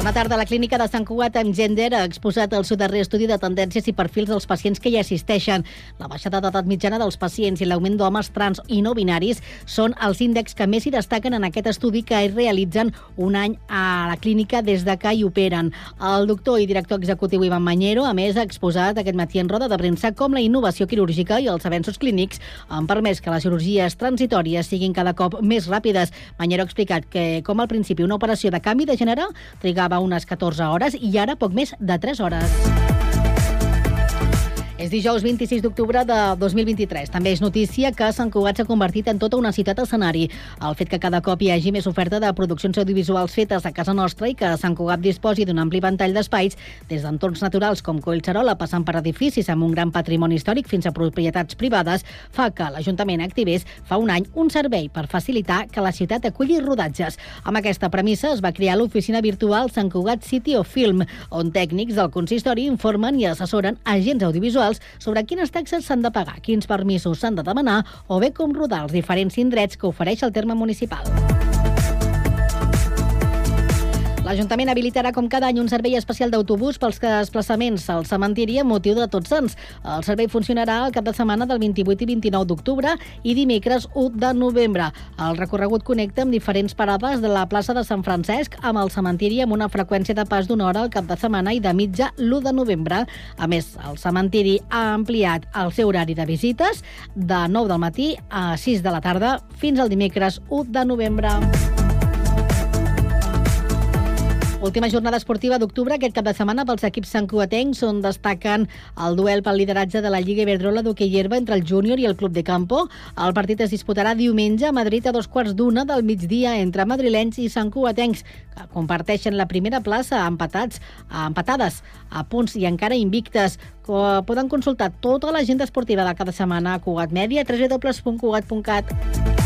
Bona tarda. La clínica de Sant Cugat amb Gender ha exposat el seu darrer estudi de tendències i perfils dels pacients que hi assisteixen. La baixada d'edat mitjana dels pacients i l'augment d'homes trans i no binaris són els índexs que més hi destaquen en aquest estudi que es realitzen un any a la clínica des de que hi operen. El doctor i director executiu Ivan Mañero, a més, ha exposat aquest matí en roda de premsa com la innovació quirúrgica i els avenços clínics han permès que les cirurgies transitòries siguin cada cop més ràpides. Mañero ha explicat que, com al principi una operació de canvi de gènere trigava unes 14 hores i ara poc més de 3 hores. És dijous 26 d'octubre de 2023. També és notícia que Sant Cugat s'ha convertit en tota una ciutat escenari. El fet que cada cop hi hagi més oferta de produccions audiovisuals fetes a casa nostra i que Sant Cugat disposi d'un ampli ventall d'espais, des d'entorns naturals com Collserola, passant per edificis amb un gran patrimoni històric fins a propietats privades, fa que l'Ajuntament activés fa un any un servei per facilitar que la ciutat aculli rodatges. Amb aquesta premissa es va crear l'oficina virtual Sant Cugat City of Film, on tècnics del consistori informen i assessoren agents audiovisuals sobre quines taxes s'han de pagar, quins permisos s'han de demanar o bé com rodar els diferents indrets que ofereix el terme municipal. L'Ajuntament habilitarà com cada any un servei especial d'autobús pels desplaçaments al cementiri amb motiu de Tots Sants. El servei funcionarà el cap de setmana del 28 i 29 d'octubre i dimecres 1 de novembre. El recorregut connecta amb diferents parades de la plaça de Sant Francesc amb el cementiri amb una freqüència de pas d'una hora al cap de setmana i de mitja l'1 de novembre. A més, el cementiri ha ampliat el seu horari de visites de 9 del matí a 6 de la tarda fins al dimecres 1 de novembre. Última jornada esportiva d'octubre aquest cap de setmana pels equips santcuatencs on destaquen el duel pel lideratge de la Lliga Iberdrola d'hoquei herba entre el júnior i el Club de Campo. El partit es disputarà diumenge a Madrid a dos quarts d'una del migdia entre madrilenys i santcuatencs que comparteixen la primera plaça empatats, empatades a punts i encara invictes. Poden consultar tota l'agenda esportiva de cada setmana a Cugat Mèdia, www.cugat.cat.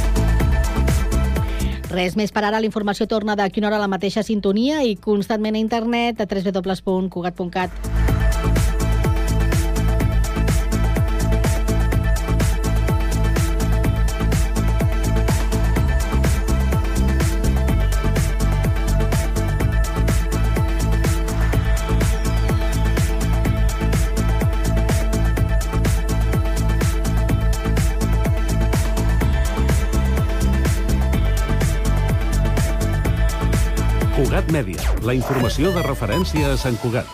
Res més per ara. La informació torna de quina hora a la mateixa sintonia i constantment a internet a www.cugat.cat. Mèdia, la informació de referència a Sant Cugat.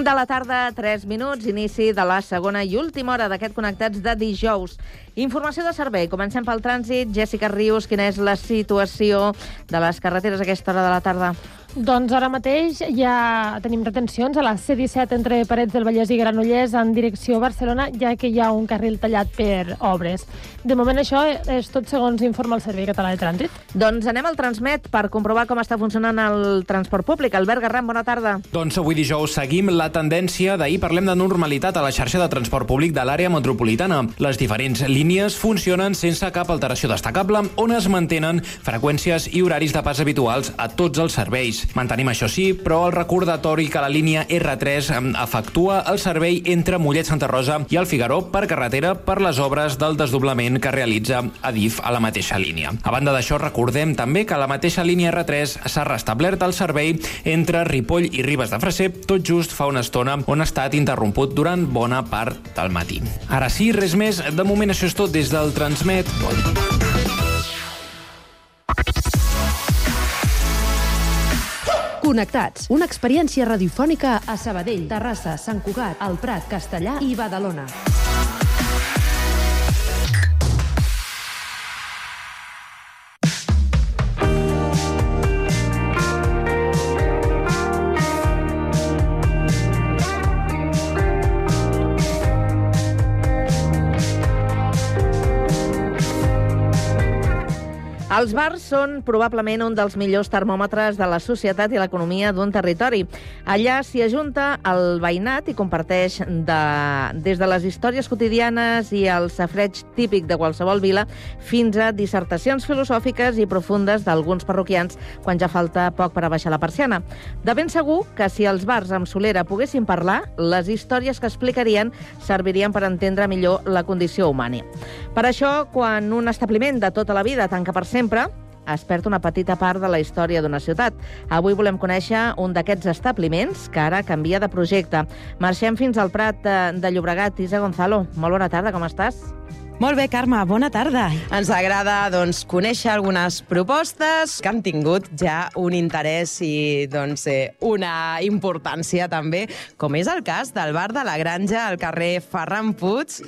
De la tarda, 3 minuts, inici de la segona i última hora d'aquest Connectats de dijous. Informació de servei. Comencem pel trànsit. Jessica Rius, quina és la situació de les carreteres a aquesta hora de la tarda? Doncs ara mateix ja tenim retencions a la C-17 entre Parets del Vallès i Granollers en direcció a Barcelona, ja que hi ha un carril tallat per obres. De moment això és tot segons informa el Servei Català de Trànsit. Doncs anem al Transmet per comprovar com està funcionant el transport públic. Albert Garram, bona tarda. Doncs avui dijous seguim la tendència d'ahir. Parlem de normalitat a la xarxa de transport públic de l'àrea metropolitana. Les diferents línies funcionen sense cap alteració destacable, on es mantenen freqüències i horaris de pas habituals a tots els serveis. Mantenim això sí, però el recordatori que la línia R3 efectua el servei entre Mollet Santa Rosa i el Figaró per carretera per les obres del desdoblament que realitza Adif a la mateixa línia. A banda d'això, recordem també que la mateixa línia R3 s'ha restablert el servei entre Ripoll i Ribes de Freser tot just fa una estona on ha estat interromput durant bona part del matí. Ara sí, res més. De moment això és tot des del Transmet. Connectats, una experiència radiofònica a Sabadell, Terrassa, Sant Cugat, El Prat, Castellà i Badalona. Els bars són probablement un dels millors termòmetres de la societat i l'economia d'un territori. Allà s'hi ajunta el veïnat i comparteix de, des de les històries quotidianes i el safreig típic de qualsevol vila fins a dissertacions filosòfiques i profundes d'alguns parroquians quan ja falta poc per a baixar la persiana. De ben segur que si els bars amb solera poguessin parlar, les històries que explicarien servirien per entendre millor la condició humana. Per això, quan un establiment de tota la vida tanca per sempre, es perd una petita part de la història d'una ciutat. Avui volem conèixer un d'aquests establiments que ara canvia de projecte. Marxem fins al Prat de, de Llobregat. Isa Gonzalo, molt bona tarda, com estàs? Molt bé, Carme, bona tarda. Ens agrada doncs, conèixer algunes propostes que han tingut ja un interès i doncs, eh, una importància també, com és el cas del bar de la Granja al carrer Ferran Puig,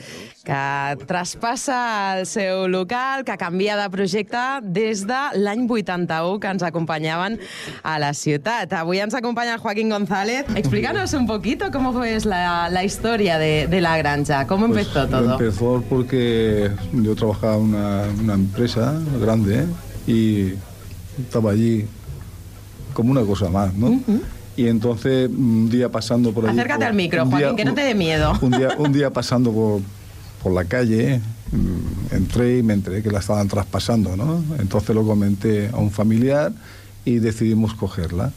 que traspassa el seu local, que canvia de projecte des de l'any 81 que ens acompanyaven a la ciutat. Avui ens acompanya Joaquín González. Explícanos un poquito cómo fue la, la historia de, de la Granja, cómo Pues, empezó todo. Empezó porque yo trabajaba en una, una empresa grande ¿eh? y estaba allí como una cosa más, ¿no? Y entonces un día pasando por allí... Acércate por- al micro, Joaquín, que no te dé miedo. Un día, un día pasando por, por la calle, mm, entré y me enteré que la estaban traspasando, ¿no? Entonces lo comenté a un familiar y decidimos cogerla.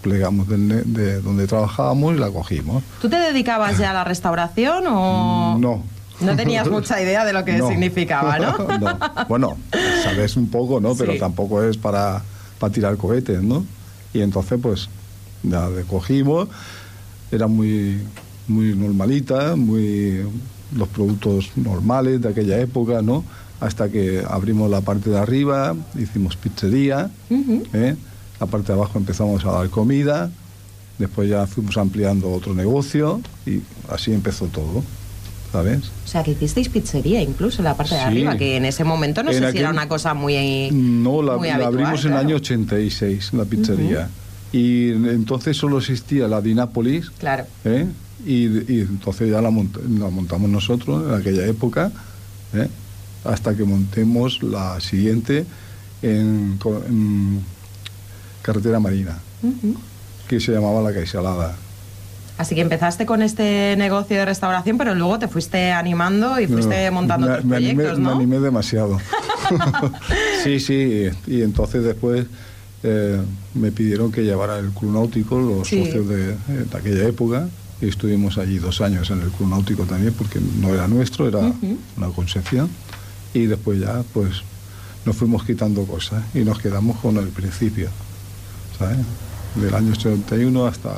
Plegamos ne- de donde trabajábamos y la cogimos. ¿Tú te dedicabas ya a la restauración o...? No. No tenías mucha idea de lo que No. significaba, ¿no? No. Bueno, sabes un poco, ¿no? Pero Sí. tampoco es para, para tirar cohetes, ¿no? Y entonces, pues, ya le cogimos. Era muy, muy normalita, muy los productos normales de aquella época, ¿no? Hasta que abrimos la parte de arriba, hicimos pizzería, ¿eh? la parte de abajo empezamos a dar comida, después ya fuimos ampliando otro negocio y así empezó todo, ¿sabes? O sea, que hicisteis pizzería incluso en la parte de Sí. arriba, que en ese momento no En sé si era una cosa muy... No, la, muy la habitual, abrimos en el año 86, la pizzería. Y entonces solo existía la Dinápolis, Claro. ¿eh? y, y entonces ya la, mont- la montamos nosotros en aquella época, ¿eh? hasta que montemos la siguiente en Carretera Marina, que se llamaba La Caixalada. Así que empezaste con este negocio de restauración, pero luego te fuiste animando y fuiste No, montando me, otros me animé, proyectos, me ¿no? animé demasiado. sí, sí, y entonces después eh, me pidieron que llevara el club náutico, los Sí. socios de, eh, de aquella época, y estuvimos allí dos años en el club náutico también, porque no era nuestro, era una concesión, y después ya pues nos fuimos quitando cosas y nos quedamos con el principio, ¿sabes? Del año 81 hasta,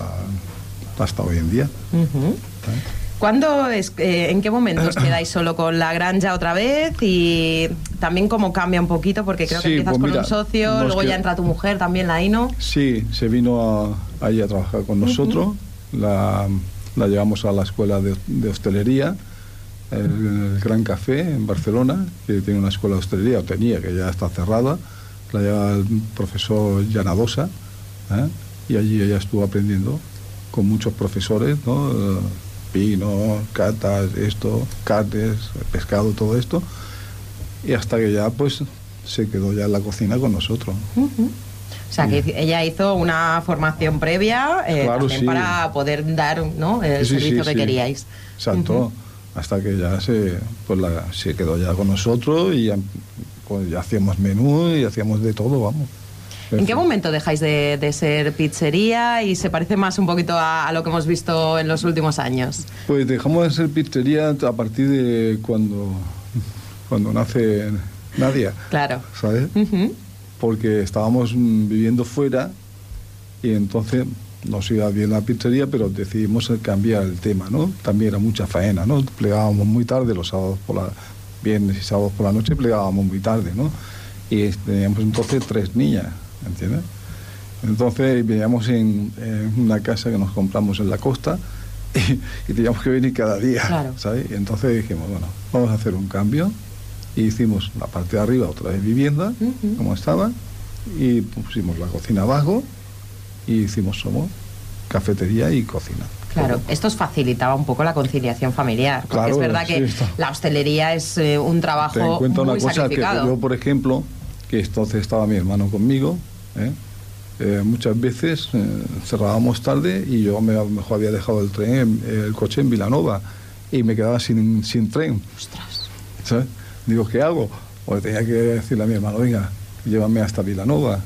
hasta hoy en día. ¿sabes? ¿Cuándo es, eh, ¿En qué momento os quedáis solo con la granja otra vez? Y también cómo cambia un poquito, porque creo que Sí, empiezas pues con un socio, luego ya entra tu mujer también, la Ino. Sí, se vino a, ahí a trabajar con nosotros. la, la llevamos a la escuela de, de hostelería, el, el Gran Café en Barcelona, que tiene una escuela de hostelería, o tenía, que ya está cerrada. La lleva el profesor Llanadosa, ¿eh? y allí ella estuvo aprendiendo con muchos profesores, ¿no? Eh, Vino, catas, esto, carnes, pescado, todo esto. Y hasta que ya, pues, se quedó ya en la cocina con nosotros. O sea, que ella hizo una formación previa eh, Claro, también sí. para poder dar ¿no? el Sí, servicio sí, que queríais. Exacto. Hasta que ya se, pues la- se quedó ya con nosotros y ya, pues ya hacíamos menú y hacíamos de todo, vamos. ¿En qué momento dejáis de, de ser pizzería y se parece más un poquito a, a lo que hemos visto en los últimos años? Pues dejamos de ser pizzería a partir de cuando, cuando nace Nadia, Claro. ¿sabes? Porque estábamos viviendo fuera y entonces nos iba bien la pizzería, pero decidimos cambiar el tema, ¿no? También era mucha faena, ¿no? Plegábamos muy tarde los sábados por la viernes y sábados por la noche plegábamos muy tarde, ¿no? Y teníamos entonces tres niñas, ¿entiendes? Entonces vivíamos en, en una casa que nos compramos en la costa y, y teníamos que venir cada día, Claro. ¿sabes? Y entonces dijimos, bueno, vamos a hacer un cambio y hicimos la parte de arriba otra vez vivienda, Ujú. como estaba, y pusimos la cocina abajo y hicimos somos cafetería y cocina. Claro, esto os facilitaba un poco la conciliación familiar. Porque Claro, es verdad sí, que está. la hostelería es eh, un trabajo cuenta muy una cosa que sacrificado. yo, por ejemplo, que entonces estaba mi hermano conmigo. ¿eh? Eh, muchas veces eh, cerrábamos tarde y yo me, a lo mejor había dejado el tren, en- el coche en Vilanova y me quedaba sin, sin tren. ¿sabes? Digo, ¿qué hago? Pues tenía que decirle a mi hermano, venga, llévame hasta Vilanova.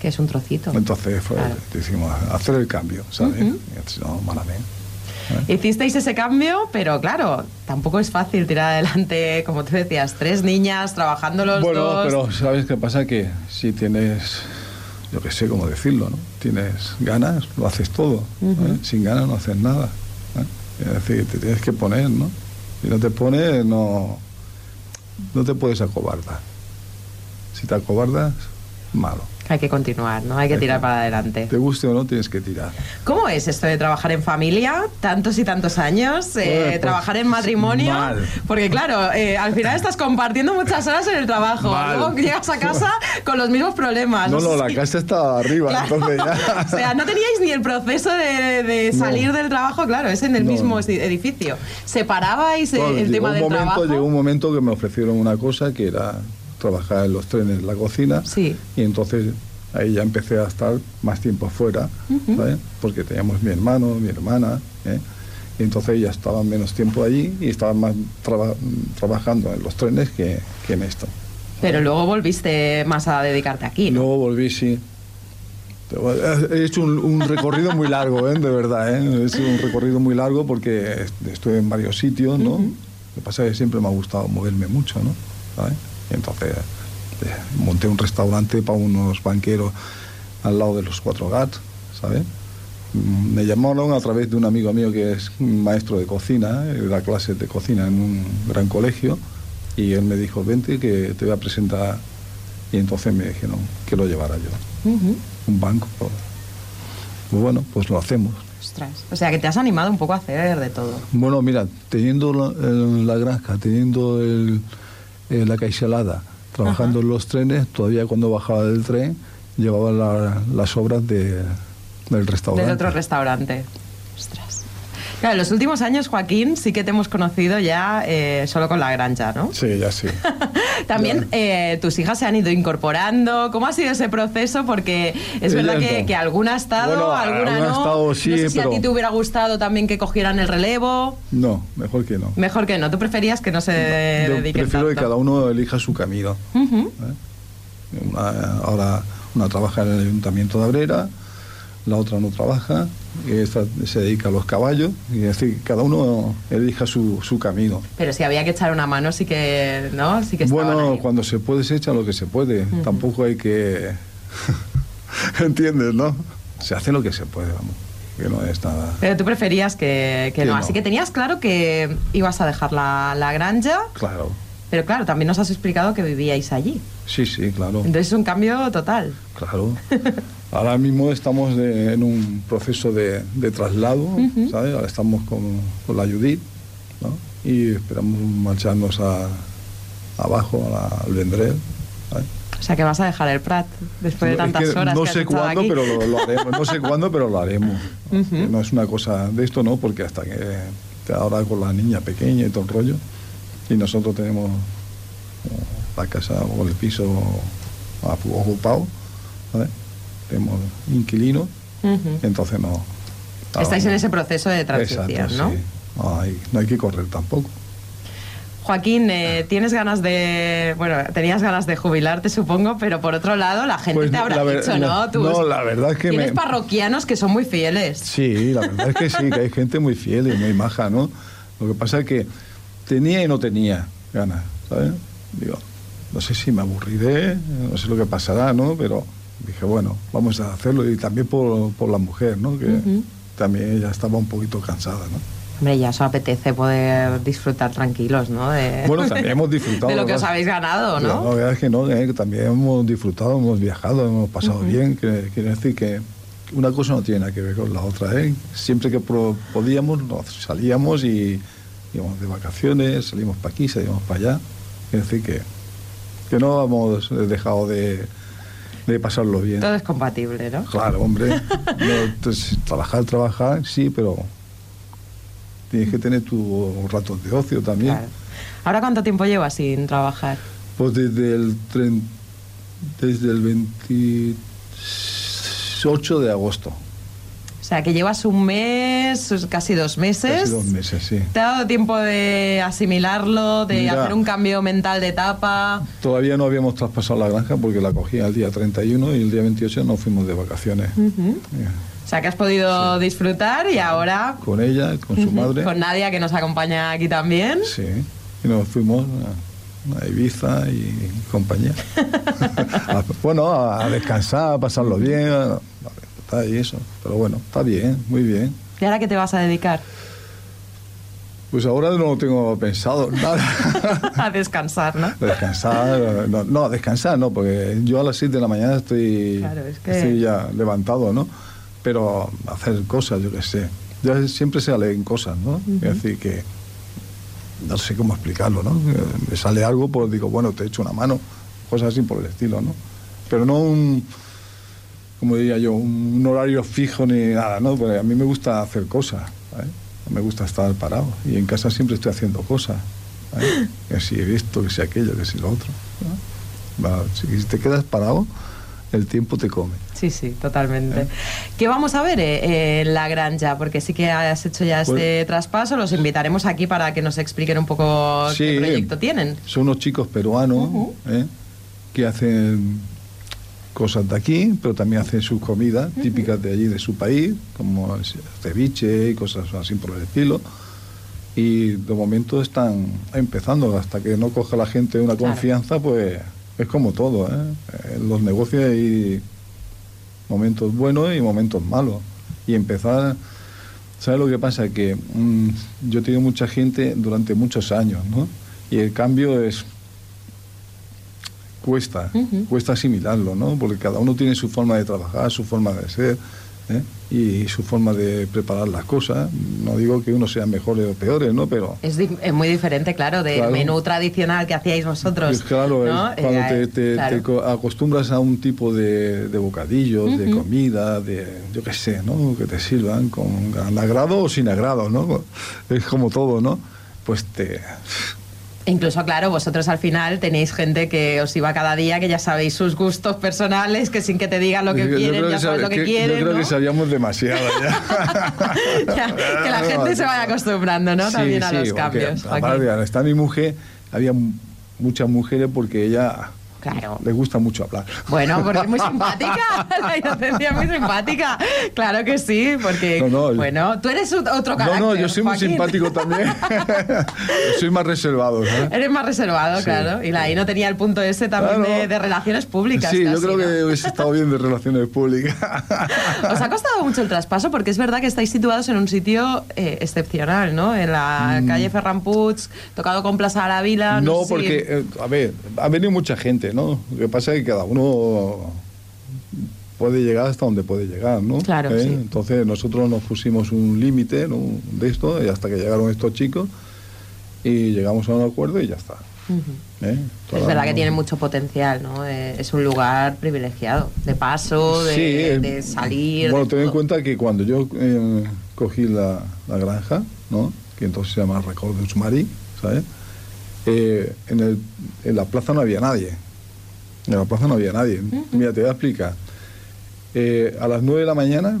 Que es un trocito. Entonces fue, Claro. decimos, hacer el cambio, ¿sabes? Ujú. Y entonces, no, malamente. Hicisteis ese cambio, pero claro, tampoco es fácil tirar adelante, como tú decías, tres niñas trabajando los bueno, dos. pero ¿sabes qué pasa? Que si tienes, yo qué sé cómo decirlo, ¿no? Tienes ganas, lo haces todo. ¿eh? Sin ganas no haces nada. ¿eh? Es decir, te tienes que poner, ¿no? Si no te pones, no, no te puedes acobardar. Si te acobardas, malo. Hay que continuar, ¿no? Hay que tirar para adelante. Te guste o no, tienes que tirar. ¿Cómo es esto de trabajar en familia tantos y tantos años? eh, Pues, trabajar en matrimonio. mal. Porque claro, eh, al final estás compartiendo muchas horas en el trabajo. Mal. Luego llegas a casa con los mismos problemas. No, no, la casa está arriba, Claro. entonces ya. O sea, no teníais ni el proceso de, de No. salir del trabajo, claro, es en el No. mismo edi- edificio. ¿Separabais eh, Bueno, el tema del momento, trabajo? Llegó un momento que me ofrecieron una cosa que era trabajar en los trenes en la cocina. Sí. Y entonces ahí ya empecé a estar más tiempo afuera, ¿sabes? Porque teníamos mi hermano, mi hermana, ¿eh? Y entonces ya estaban menos tiempo allí y estaban más traba- trabajando en los trenes que, que en esto. Pero luego volviste más a dedicarte aquí, ¿no? Luego volví, sí. He hecho un, un recorrido muy largo, ¿eh? de verdad. ¿eh? He hecho un recorrido muy largo porque est- estuve en varios sitios, ¿no? Lo que pasa es que siempre me ha gustado moverme mucho, ¿no? ¿Sabes? Y entonces eh, monté un restaurante para unos banqueros al lado de los Cuatro Gats, ¿sabes? Me llamaron a través de un amigo mío que es maestro de cocina, eh, da clases de cocina en un gran colegio, y él me dijo, vente que te voy a presentar. Y entonces me dijeron que lo llevara yo, un banco. Pues bueno, pues lo hacemos. Ostras. O sea, que te has animado un poco a hacer de todo. Bueno, mira, teniendo la, el- la granja, teniendo el, eh, la caixalada, trabajando en los trenes, todavía cuando bajaba del tren llevaba la- las obras de, del restaurante. Del otro restaurante. Claro, en los últimos años, Joaquín, sí que te hemos conocido ya eh, solo con la granja, ¿no? Sí, ya sí. También eh, tus hijas se han ido incorporando. ¿Cómo ha sido ese proceso? Porque es verdad que, no. que alguna ha estado, Bueno, alguna alguna ha no. estado, sí, no sé si a ti te hubiera gustado también que cogieran el relevo. No, mejor que no. Mejor que no. Tú preferías que no se Yo dediquen prefiero que cada uno elija su camino. ¿eh? Una- ahora una trabaja en el ayuntamiento de Abrera, la otra no trabaja, esta se dedica a los caballos, y es decir, cada uno elija su, su camino. Pero si había que echar una mano, sí que, ¿no? Sí que Bueno, ahí. cuando se puede se echa lo que se puede, tampoco hay que... ¿Entiendes, no? Se hace lo que se puede, vamos, que no es nada... Pero tú preferías que, que Que no. no. Así que tenías claro que ibas a dejar la, la granja, Claro, pero claro, también nos has explicado que vivíais allí. sí, sí, claro. Entonces es un cambio total. Claro. Ahora mismo estamos de- en un proceso de, de traslado, ¿sabes? Ahora estamos con, con la Judith, ¿no? Y esperamos marcharnos a, abajo, a la- al Vendrell, ¿sabes? O sea, que vas a dejar el Prat después de es tantas que horas no que sé cuándo, aquí. pero lo, lo haremos. No sé cuándo, pero lo haremos. No es una cosa de esto, ¿no? Porque hasta que ahora con la niña pequeña y todo el rollo, y nosotros tenemos eh, la casa o el piso ocupado, ¿sabes? Tenemos inquilinos, Ujú. entonces no. Estáis en ese proceso de transición, Exacto, ¿no? sí. No hay, no hay que correr tampoco. Joaquín, eh, tienes ganas de, bueno, tenías ganas de jubilarte, supongo, pero por otro lado la gente Pues te habrá ver- dicho, ¿no? Tus- no, la verdad es que tienes me- parroquianos que son muy fieles. Sí, la verdad es que sí, que hay gente muy fiel y muy maja, ¿no? Lo que pasa es que tenía y no tenía ganas, ¿sabes? Digo, no sé si me aburriré, no sé lo que pasará, ¿no? Pero dije, bueno, vamos a hacerlo y también por, por la mujer, ¿no? Que también ella estaba un poquito cansada, ¿no? Hombre, ya os apetece poder disfrutar tranquilos, ¿no? De, Bueno, también hemos disfrutado. de lo que os habéis ganado, Pero ¿no? La verdad es que no, eh, que también hemos disfrutado, hemos viajado, hemos pasado bien. Que, quiere decir que una cosa no tiene nada que ver con la otra. ¿eh? Siempre que podíamos, nos salíamos y íbamos de vacaciones, salimos para aquí, salimos para allá. Quiere decir que, que no hemos dejado de, de pasarlo bien. Todo es compatible, ¿no? Claro, hombre. No, entonces, trabajar, trabajar, sí, pero tienes que tener tus ratos de ocio también. Claro. ¿Ahora cuánto tiempo llevas sin trabajar? Pues desde el tren- desde el 28 de agosto. Sea, que llevas un mes, casi dos meses. Casi dos meses, sí. ¿Te ha dado tiempo de asimilarlo, de Mira. hacer un cambio mental de etapa? Todavía no habíamos traspasado la granja porque la cogí el día 31 y el día 28 nos fuimos de vacaciones. Ujú. Eh, O sea, que has podido disfrutar y ahora Con ella, con su madre. con Nadia, que nos acompaña aquí también. Sí. Y nos fuimos a, a Ibiza y compañía. Bueno, a, a descansar, a pasarlo bien. a- a- y eso. Pero bueno, está bien, muy bien. ¿Y ahora qué te vas a dedicar? Pues ahora no lo tengo pensado, nada. a descansar, ¿no? Descansar, no, no, descansar no, porque yo a las 7 de la mañana estoy, Claro, es que- estoy ya levantado, ¿no? Pero hacer cosas, yo qué sé. Yo siempre se leen cosas, ¿no? Es decir, que no sé cómo explicarlo, ¿no? Me sale algo, pues digo, bueno, te echo una mano, cosas así por el estilo, ¿no? Pero no un, como diría yo, un horario fijo ni nada, ¿no? Porque a mí me gusta hacer cosas, ¿eh? Me gusta estar parado. Y en casa siempre estoy haciendo cosas. ¿eh? Que si esto, que si aquello, que si lo otro. Si te quedas parado, el tiempo te come. Sí, sí, totalmente. ¿Eh? ¿Qué vamos a ver eh, en la granja? Porque sí que has hecho ya este Pues- traspaso. Los invitaremos aquí para que nos expliquen un poco qué proyecto tienen. Son unos chicos peruanos. ¿eh? que hacen cosas de aquí, pero también hacen sus comidas típicas de allí, de su país, como ceviche y cosas así por el estilo. Y de momento están empezando, hasta que no coja la gente una confianza, pues es como todo. ¿eh? En los negocios hay momentos buenos y momentos malos. Y empezar, ¿sabes lo que pasa? Que mm, yo he tenido mucha gente durante muchos años, ¿no? Y el cambio es cuesta, cuesta asimilarlo, ¿no? Porque cada uno tiene su forma de trabajar, su forma de ser ¿eh? y su forma de preparar las cosas. No digo que uno sea mejores o peores, ¿no? Pero Es, es muy diferente, claro, del Claro. menú tradicional que hacíais vosotros. pues claro, ¿no? es cuando Eh, te, te- claro. te acostumbras a un tipo de, de bocadillos, de comida, de yo qué sé, ¿no? Que te sirvan con agrado o sin agrado, ¿no? Es como todo, ¿no? Pues te... Incluso, claro, vosotros al final tenéis gente que os iba cada día, que ya sabéis sus gustos personales, que sin que te digan lo que Yo quieren, ya sabes sab- lo que, que- quieren, Yo creo ¿no? que sabíamos demasiado ya. Ya, que la gente se vaya acostumbrando, ¿no? Sí, También a sí, los cambios. Aparte, estar mi mujer, había muchas mujeres porque ella Claro. le gusta mucho hablar. Bueno, porque es muy simpática, la inocencia es muy simpática. Claro que sí, porque, No, no, bueno, tú eres otro No, carácter, no, yo soy muy simpático también. soy más reservado, ¿sabes? Eres más reservado, Sí. claro. Y la ahí no tenía el punto ese también Claro. de, de relaciones públicas. Sí, yo creo ¿no? que hubiese estado bien de relaciones públicas. Os ha costado mucho el traspaso porque es verdad que estáis situados en un sitio eh, excepcional, ¿no? En la calle Ferran Puig, tocado con Plaza de la Vila. Mm. No, sé si- porque, eh, a ver, ha venido mucha gente, ¿no? Lo que pasa es que cada uno puede llegar hasta donde puede llegar, ¿no? Claro, ¿Eh? sí. Entonces nosotros nos pusimos un límite ¿no? de esto y hasta que llegaron estos chicos y llegamos a un acuerdo y ya está. ¿eh? Es verdad que tiene mucho potencial, ¿no? Eh, es un lugar privilegiado, de paso, de, Sí, de salir. Bueno, de ten en cuenta que cuando yo cogí la, la granja, ¿no? que entonces se llama Record de Usmari, ¿sabes? En, el- en la plaza no había nadie. En la plaza no había nadie. Mira, te voy a explicar. Eh, a las 9 de la mañana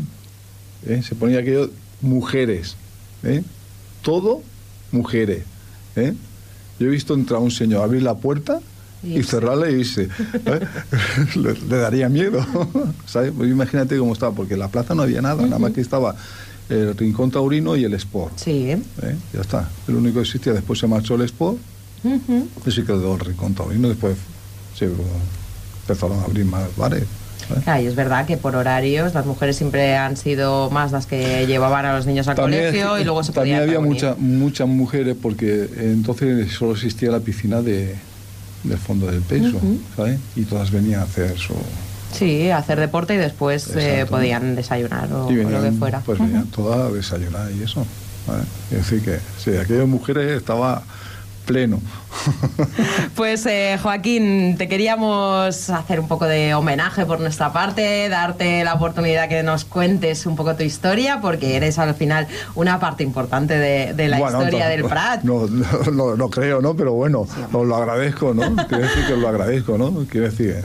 eh, se ponía aquello, mujeres. ¿eh? Todo mujeres. Yo he visto entrar un señor, abrir la puerta y Irse. cerrarla y irse. le, le daría miedo. ¿sabes? Pues imagínate cómo estaba, porque en la plaza no había nada, nada más que estaba el Rincón Taurino y el Sport. Sí. ¿eh? Ya está. El único que existía. Después se marchó el Sport Ujú. y se quedó el Rincón Taurino. Después se empezaron a abrir más bares. ¿sabes? Claro, y es verdad que por horarios las mujeres siempre han sido más las que llevaban a los niños al colegio y luego se también podían había reunir. mucha- muchas mujeres porque entonces solo existía la piscina de, del fondo del peso, Ujú. ¿sabes? Y todas venían a hacer su... Sí, hacer deporte y después eh, podían desayunar o, o lo que venían, fuera. Pues Ujú. venían todas a desayunar y eso. ¿sabes? Es decir que, sí, aquellas mujeres estaba pleno. Pues eh, Joaquín, te queríamos hacer un poco de homenaje por nuestra parte, darte la oportunidad que nos cuentes un poco tu historia, porque eres al final una parte importante de, de la Bueno, historia del Prat. No, no, no, no creo, ¿no? Pero bueno, os lo agradezco, ¿no? Quiero decir que os lo agradezco, ¿no? Quiero decir,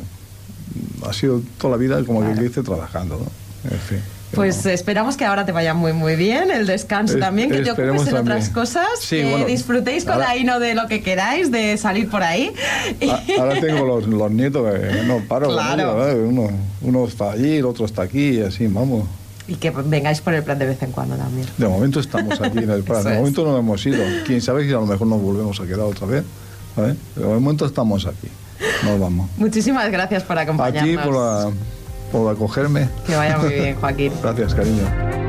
ha sido toda la vida, como que dice, trabajando, ¿no? En fin. Pues esperamos que ahora te vaya muy muy bien, el descanso Es- también, que te ocupes en también. otras cosas, Sí, que bueno, disfrutéis con ahora- la hino de lo que queráis, de salir por ahí. A- Ahora tengo los, los nietos que no paro. con Claro. ellos, ¿eh? uno, uno está allí, el otro está aquí, y así, vamos. Y que vengáis por el plan de vez en cuando también. De momento estamos aquí en el plan. De momento no hemos ido. Quién sabe si a lo mejor nos volvemos a quedar otra vez. ¿vale? Pero de momento estamos aquí. Nos vamos. Muchísimas gracias por acompañarnos. por, la- por acogerme. Que vaya muy bien, Joaquín. Gracias, cariño.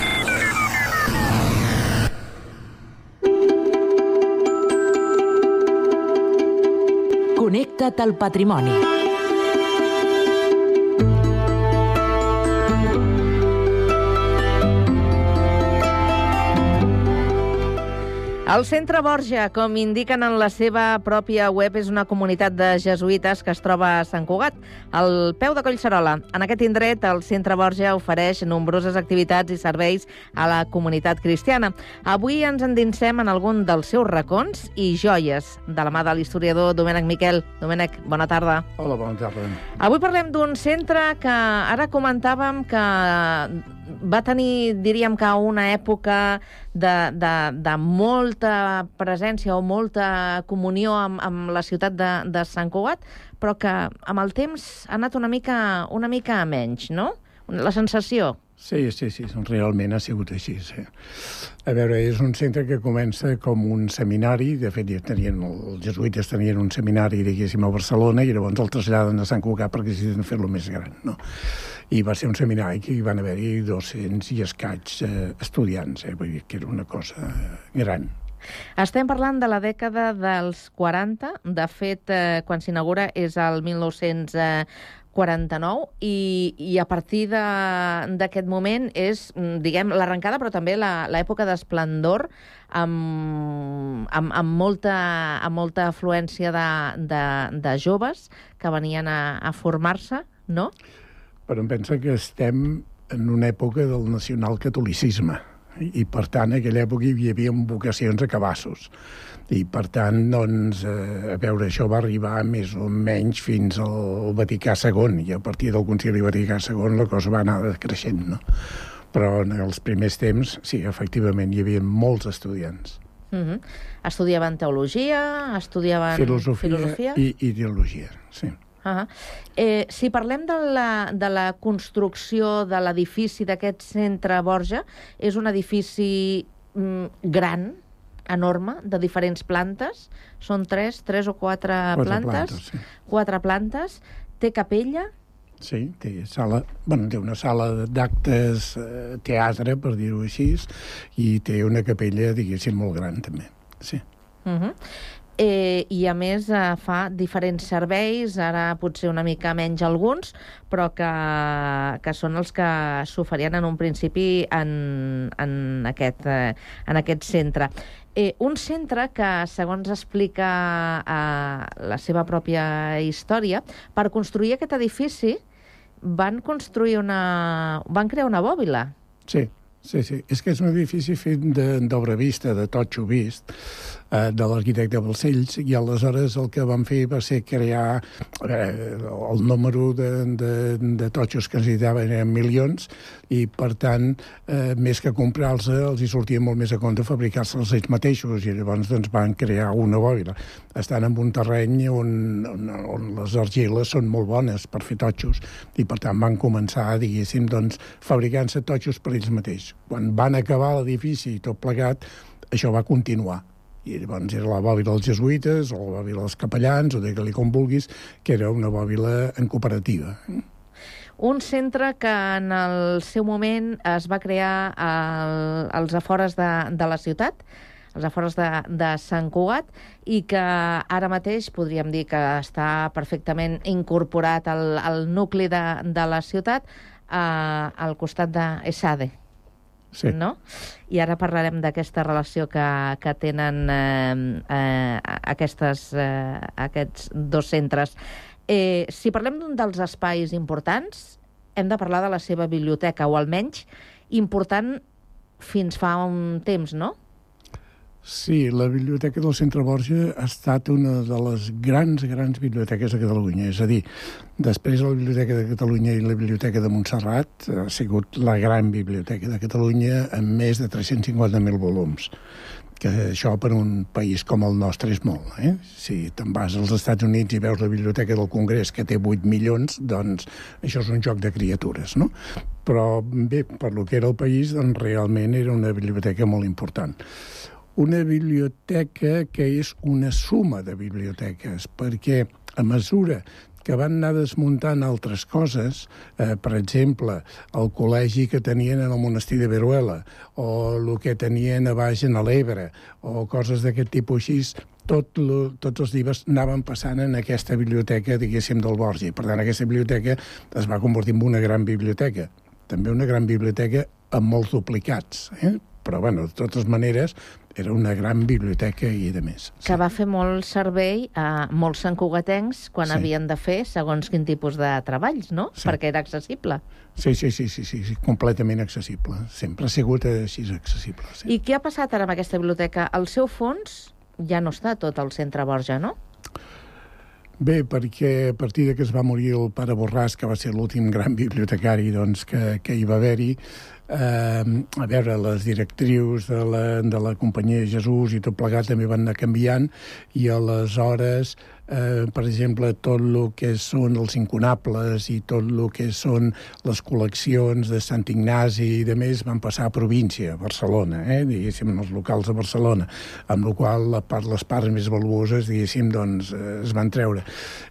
Al patrimoni. El Centre Borja, com indiquen en la seva pròpia web, és una comunitat de jesuïtes que es troba a Sant Cugat, al peu de Collserola. En aquest indret, el Centre Borja ofereix nombroses activitats i serveis a la comunitat cristiana. Avui ens endinsem en algun dels seus racons i joies, de la mà de l'historiador Domènec Miquel. Domènec, bona tarda. Hola, bona tarda. Avui parlem d'un centre que ara comentàvem que va tenir, diríem que una època de, de, de molta presència o molta comunió amb, amb la ciutat de, de Sant Cugat, però que amb el temps ha anat una mica, una mica a menys, no? La sensació. Sí, sí, sí, realment ha sigut així, sí. A veure, és un centre que comença com un seminari, de fet, ja tenien, els jesuïtes tenien un seminari, diguéssim, a Barcelona, i llavors el traslladen a Sant Cugat perquè necessiten fer-lo més gran, no? I va ser un seminari que hi van haver-hi 200 i escaig eh, estudiants, eh? vull dir que era una cosa gran. Estem parlant de la dècada dels 40. De fet, eh, quan s'inaugura és el 1949 i, i a partir d'aquest moment és, mm, diguem, l'arrencada, però també l'època d'esplendor amb, amb, amb, molta, amb molta afluència de, de, de joves que venien a, a formar-se, no? Però em pensa que estem en una època del nacionalcatolicisme i, i per tant, en aquella època hi havia vocacions a cabassos. I, per tant, doncs, eh, a veure, això va arribar més o menys fins al Vaticà II, i a partir del Concili Vaticà II la cosa va anar creixent, no? Però en els primers temps, sí, efectivament, hi havia molts estudiants. Uh -huh. Estudiaven teologia, estudiaven Filosofia, filosofia. i ideologia, sí. Uh -huh. eh, si parlem de la, de la construcció de l'edifici d'aquest centre Borja, és un edifici mm, gran, enorme, de diferents plantes. Són tres, tres o quatre, Quatre plantes. plantes, sí. Quatre plantes. Té capella. Sí, té, sala, bueno, té una sala d'actes, eh, teatre, per dir-ho així, i té una capella, diguéssim, molt gran, també. Sí. Uh -huh. Eh, I, a més, eh, fa diferents serveis, ara potser una mica menys alguns, però que, que són els que s'oferien en un principi en, en, aquest, eh, en aquest centre. Eh, un centre que, segons explica eh, la seva pròpia història, per construir aquest edifici van construir una... van crear una bòbila. Sí, sí, sí. És que és un edifici fet d'obra vista, de totxo vist, eh, de l'arquitecte Balcells, i aleshores el que vam fer va ser crear eh, el número de, de, de totxos que necessitaven eren milions, i per tant, eh, més que comprar-los, els hi sortia molt més a compte fabricar-se-els ells mateixos, i llavors doncs, van crear una bòbila. Estan en un terreny on, on, on les argiles són molt bones per fer totxos, i per tant van començar, diguéssim, doncs, fabricant-se totxos per ells mateixos. Quan van acabar l'edifici i tot plegat, això va continuar. I llavors era la bòbila dels jesuïtes, o la bòbila dels capellans, o digue-li com vulguis, que era una bòbila en cooperativa. Un centre que en el seu moment es va crear al, als afores de, de la ciutat, als afores de, de Sant Cugat, i que ara mateix podríem dir que està perfectament incorporat al, al nucli de, de la ciutat, eh, al costat d'Esade. Sí. No? I ara parlarem d'aquesta relació que, que tenen eh, eh, aquestes, eh, aquests dos centres. Eh, si parlem d'un dels espais importants, hem de parlar de la seva biblioteca, o almenys important fins fa un temps, no? Sí, la Biblioteca del Centre Borja ha estat una de les grans, grans biblioteques de Catalunya. És a dir, després de la Biblioteca de Catalunya i la Biblioteca de Montserrat, ha sigut la gran biblioteca de Catalunya amb més de 350.000 volums que això per un país com el nostre és molt. Eh? Si te'n vas als Estats Units i veus la Biblioteca del Congrés, que té 8 milions, doncs això és un joc de criatures, no? Però bé, per lo que era el país, doncs realment era una biblioteca molt important una biblioteca que és una suma de biblioteques, perquè a mesura que van anar desmuntant altres coses, eh, per exemple, el col·legi que tenien en el monestir de Veruela, o el que tenien a baix en l'Ebre, o coses d'aquest tipus així, tot lo, tots els llibres anaven passant en aquesta biblioteca, diguéssim, del Borgi. Per tant, aquesta biblioteca es va convertir en una gran biblioteca. També una gran biblioteca amb molts duplicats, eh? però, bueno, de totes maneres, era una gran biblioteca i de més. Que va fer molt servei a molts santcugatencs quan Sí. havien de fer segons quin tipus de treballs, no? Sí. Perquè era accessible. Sí, sí, sí, sí, sí, sí, completament accessible. Sempre ha sigut així accessible. Sí. I què ha passat ara amb aquesta biblioteca? El seu fons ja no està tot al centre Borja, no? Bé, perquè a partir de que es va morir el pare Borràs, que va ser l'últim gran bibliotecari doncs, que, que hi va haver-hi, eh, a veure, les directrius de la, de la companyia Jesús i tot plegat també van anar canviant i aleshores, eh, per exemple, tot el que són els incunables i tot el que són les col·leccions de Sant Ignasi i de més van passar a província, a Barcelona, eh, diguéssim, en els locals de Barcelona, amb la qual la part, les parts més valuoses, diguéssim, doncs, eh, es van treure.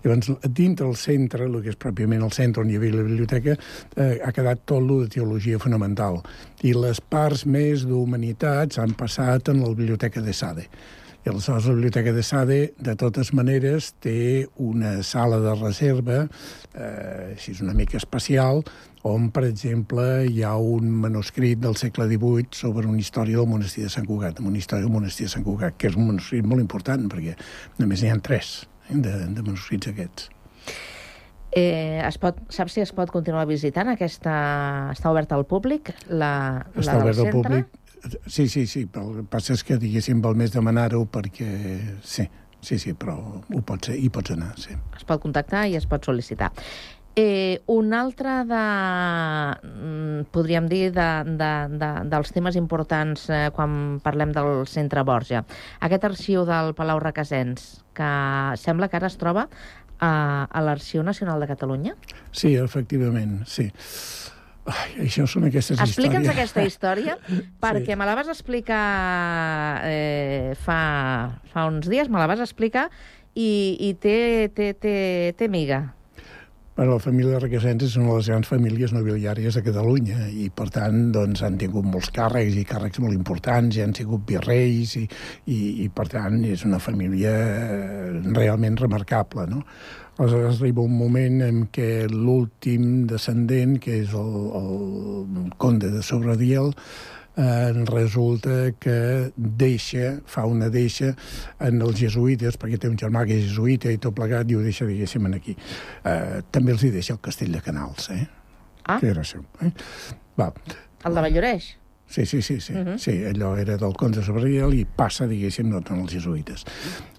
Llavors, dintre el centre, el que és pròpiament el centre on hi havia la biblioteca, eh, ha quedat tot lo de teologia fonamental. I les parts més d'humanitats han passat en la biblioteca de Sade. I aleshores la Biblioteca de Sade, de totes maneres, té una sala de reserva, eh, així és una mica especial, on, per exemple, hi ha un manuscrit del segle XVIII sobre una història del monestir de Sant Cugat, una història del monestir de Sant Cugat, que és un manuscrit molt important, perquè només n'hi ha tres eh, de, de manuscrits aquests. Eh, es pot, saps si es pot continuar visitant? Aquesta està oberta al públic, la, Està la del obert al públic. Sí, sí, sí, però el que passa és que, diguéssim, val més demanar-ho perquè... Sí, sí, sí, però ho pots, hi pots anar, sí. Es pot contactar i es pot sol·licitar. Eh, un altre de, mm, podríem dir, de, de, de, dels temes importants eh, quan parlem del centre Borja. Aquest arxiu del Palau Requesens, que sembla que ara es troba a, a l'Arxiu Nacional de Catalunya. Sí, efectivament, sí. Ai, això són aquestes Explica'ns històries. aquesta història, perquè me la vas explicar eh, fa, fa uns dies, me la vas explicar i, i té, té, té, té miga. Bueno, la família de Requesens és una de les grans famílies nobiliàries de Catalunya i, per tant, doncs, han tingut molts càrrecs i càrrecs molt importants, i han sigut virreis i, i, i per tant, és una família realment remarcable, no? Aleshores arriba un moment en què l'últim descendent, que és el, el conde de Sobradiel, eh, resulta que deixa, fa una deixa en els jesuïtes, perquè té un germà que és jesuïta i tot plegat, i ho deixa, diguéssim, aquí. Eh, també els hi deixa el castell de Canals, eh? Ah. que era seu. Eh? Va. El de Valloreix. Sí, sí, sí, sí, Mhm. sí, allò era del Conde Sabriel i passa, diguéssim, doncs, en els jesuïtes.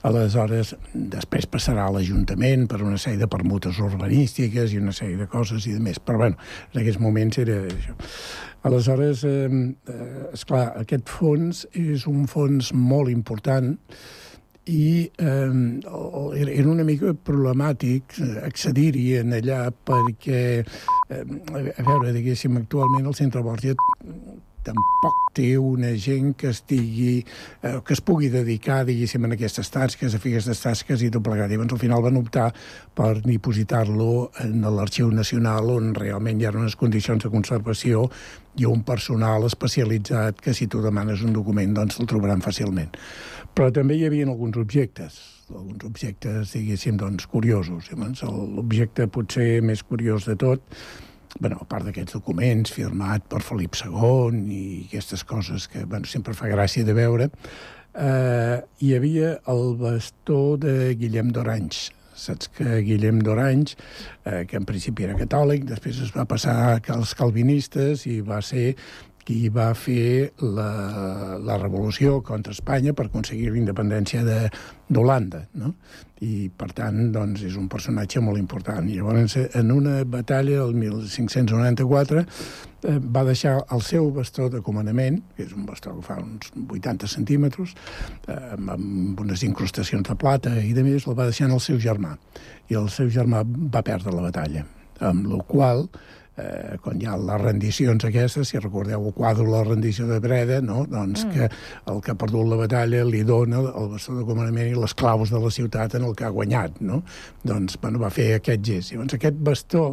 Aleshores, després passarà a l'Ajuntament per una sèrie de permutes urbanístiques i una sèrie de coses i de més, però bueno, en aquests moments era això. Aleshores, eh, eh, esclar, aquest fons és un fons molt important i eh, era era una mica problemàtic eh, accedir-hi en allà perquè, eh, a veure, diguéssim, actualment el Centre Borja tampoc té una gent que estigui, eh, que es pugui dedicar, diguéssim, a aquestes tasques, a fer aquestes tasques i tot plegat. Llavors, al final van optar per dipositar-lo en l'Arxiu Nacional, on realment hi ha unes condicions de conservació i un personal especialitzat que si tu demanes un document doncs el trobaran fàcilment. Però també hi havia alguns objectes, alguns objectes, diguéssim, doncs, curiosos. L'objecte potser més curiós de tot bueno, a part d'aquests documents firmat per Felip II i aquestes coses que bueno, sempre fa gràcia de veure, eh, hi havia el bastó de Guillem d'Oranys. Saps que Guillem d'Oranys, eh, que en principi era catòlic, després es va passar als calvinistes i va ser qui va fer la, la revolució contra Espanya per aconseguir la independència de- d'Holanda, no? I, per tant, doncs, és un personatge molt important. I llavors, en una batalla, el 1594, eh, va deixar el seu bastó de comandament, que és un bastó que fa uns 80 centímetres, eh, amb, unes incrustacions de plata i de més, el va deixar en el seu germà. I el seu germà va perdre la batalla, amb la qual eh, quan hi ha les rendicions aquestes, si recordeu el quadre de la rendició de Breda, no? doncs mm. que el que ha perdut la batalla li dona el bastó de comandament i les claus de la ciutat en el que ha guanyat. No? Doncs bueno, va fer aquest gest. Llavors aquest bastó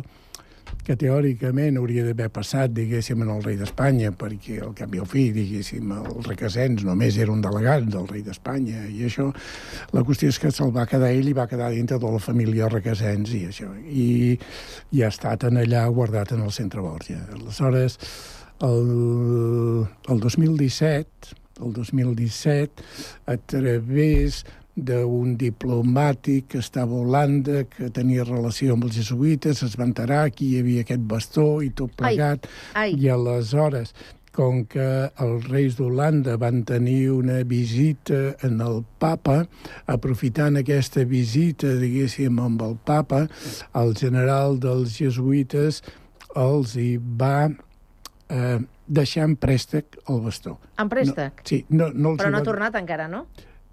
que teòricament hauria d'haver passat, diguéssim, en el rei d'Espanya, perquè al cap i al fi, diguéssim, el Requesens només era un delegat del rei d'Espanya, i això, la qüestió és que se'l va quedar ell i va quedar dintre de la família Requesens i això, i, i ha estat en allà guardat en el centre Borja. Aleshores, el, el 2017, el 2017, a través d'un diplomàtic que estava a Holanda, que tenia relació amb els jesuïtes, es va enterar que hi havia aquest bastó i tot plegat. Ai. I aleshores, com que els reis d'Holanda van tenir una visita en el papa, aprofitant aquesta visita, diguéssim, amb el papa, el general dels jesuïtes els hi va eh, deixar en préstec el bastó. En préstec? No, sí, no, no els Però no va- ha tornat encara, no?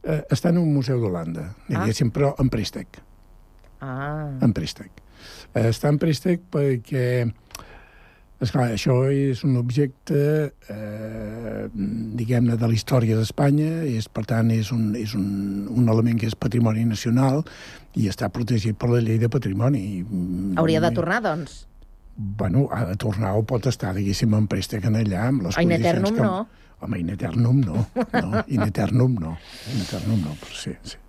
Eh, està en un museu d'Holanda, diguéssim, però en préstec, Ah. en préstec. Eh, està en préstec perquè, esclar, això és un objecte, eh, diguem-ne, de la història d'Espanya, és, per tant, és, un, és un, un element que és patrimoni nacional i està protegit per la llei de patrimoni. Hauria de tornar, doncs. Bueno, ha de tornar o pot estar, diguéssim, en préstec en allà, amb les In condicions eternum que... no. Home, in eternum no. no in eternum no. In eternum no, però sí, sí.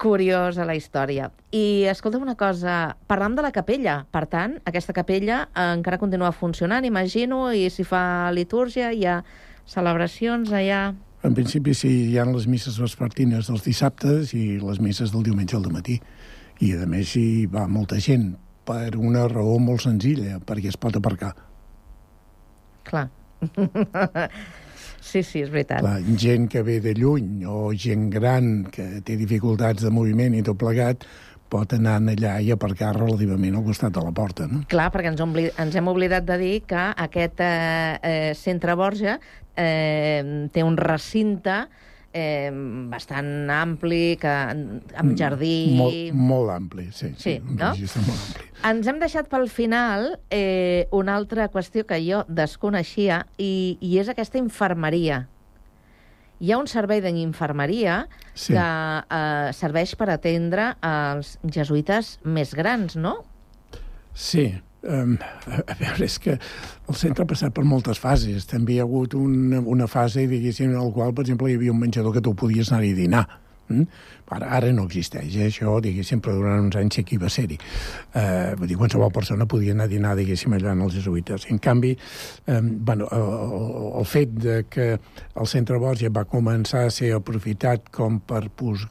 Curiosa la història. I escolta'm una cosa, parlam de la capella. Per tant, aquesta capella encara continua funcionant, imagino, i si fa litúrgia, hi ha celebracions allà... En principi sí, hi ha les misses vespertines dels dissabtes i les misses del diumenge al matí. I, a més, hi va molta gent per una raó molt senzilla, perquè es pot aparcar. Clar. sí, sí, és veritat. La gent que ve de lluny o gent gran que té dificultats de moviment i tot plegat pot anar allà i aparcar relativament al costat de la porta, no? Clar, perquè ens, ombli... ens hem oblidat de dir que aquest eh, eh, centre Borja eh, té un recinte eh, bastant ampli, que, amb jardí... Molt, molt ampli, sí. Sí, un no? molt ampli. Ens hem deixat pel final eh, una altra qüestió que jo desconeixia i, i és aquesta infermeria. Hi ha un servei d'infermeria Sí. que eh, serveix per atendre els jesuïtes més grans, no? Sí, a, a veure, és que el centre ha passat per moltes fases. També hi ha hagut una, una fase, diguéssim, en la qual, per exemple, hi havia un menjador que tu podies anar-hi a dinar. Mm? Ara, ara no existeix, eh? això, diguéssim, però durant uns anys sí que hi va ser-hi. Eh, vull dir, qualsevol persona podia anar a dinar, diguéssim, allà en els jesuïtes. En canvi, eh, bueno, el, el fet de que el centre Borja va començar a ser aprofitat com per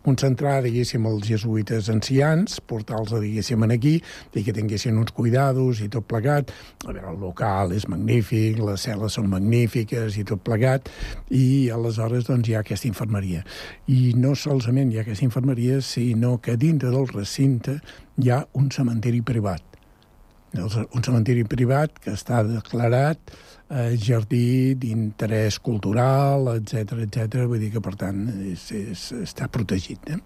concentrar, diguéssim, els jesuïtes ancians, portar-los, diguéssim, aquí, i que tinguessin uns cuidados i tot plegat. A veure, el local és magnífic, les cel·les són magnífiques i tot plegat, i aleshores doncs, hi ha aquesta infermeria. I no solament hi ha aquesta infermeria, sinó que dintre del recinte hi ha un cementeri privat. Un cementeri privat que està declarat eh, jardí d'interès cultural, etc etc. vull dir que, per tant, és, és, està protegit. Eh?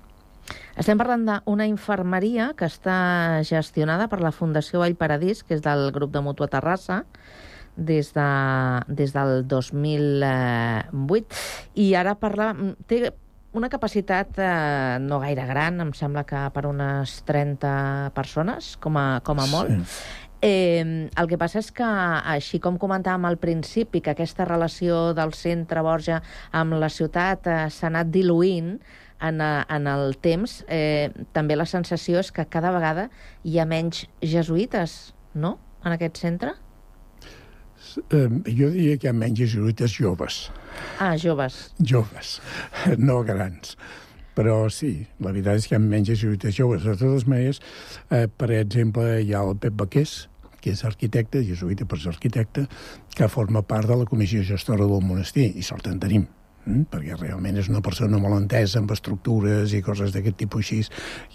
Estem parlant d'una infermeria que està gestionada per la Fundació Vall Paradís, que és del grup de Mutua Terrassa, des, de, des del 2008, i ara parla... Té una capacitat eh, no gaire gran, em sembla que per unes 30 persones, com a, com a molt. Sí. Eh, el que passa és que, així com comentàvem al principi, que aquesta relació del centre Borja amb la ciutat eh, s'ha anat diluint en, eh, en el temps, eh, també la sensació és que cada vegada hi ha menys jesuïtes, no?, en aquest centre? Eh, jo diria que hi ha menys jesuïtes joves. Ah, joves. Joves, no grans. Però sí, la veritat és que hi ha menys jesuïtes joves. De totes maneres, eh, per exemple, hi ha el Pep Baqués, que és arquitecte, jesuïta per ser arquitecte, que forma part de la comissió gestora del monestir, i sort en tenim, eh? perquè realment és una persona molt entesa amb estructures i coses d'aquest tipus així,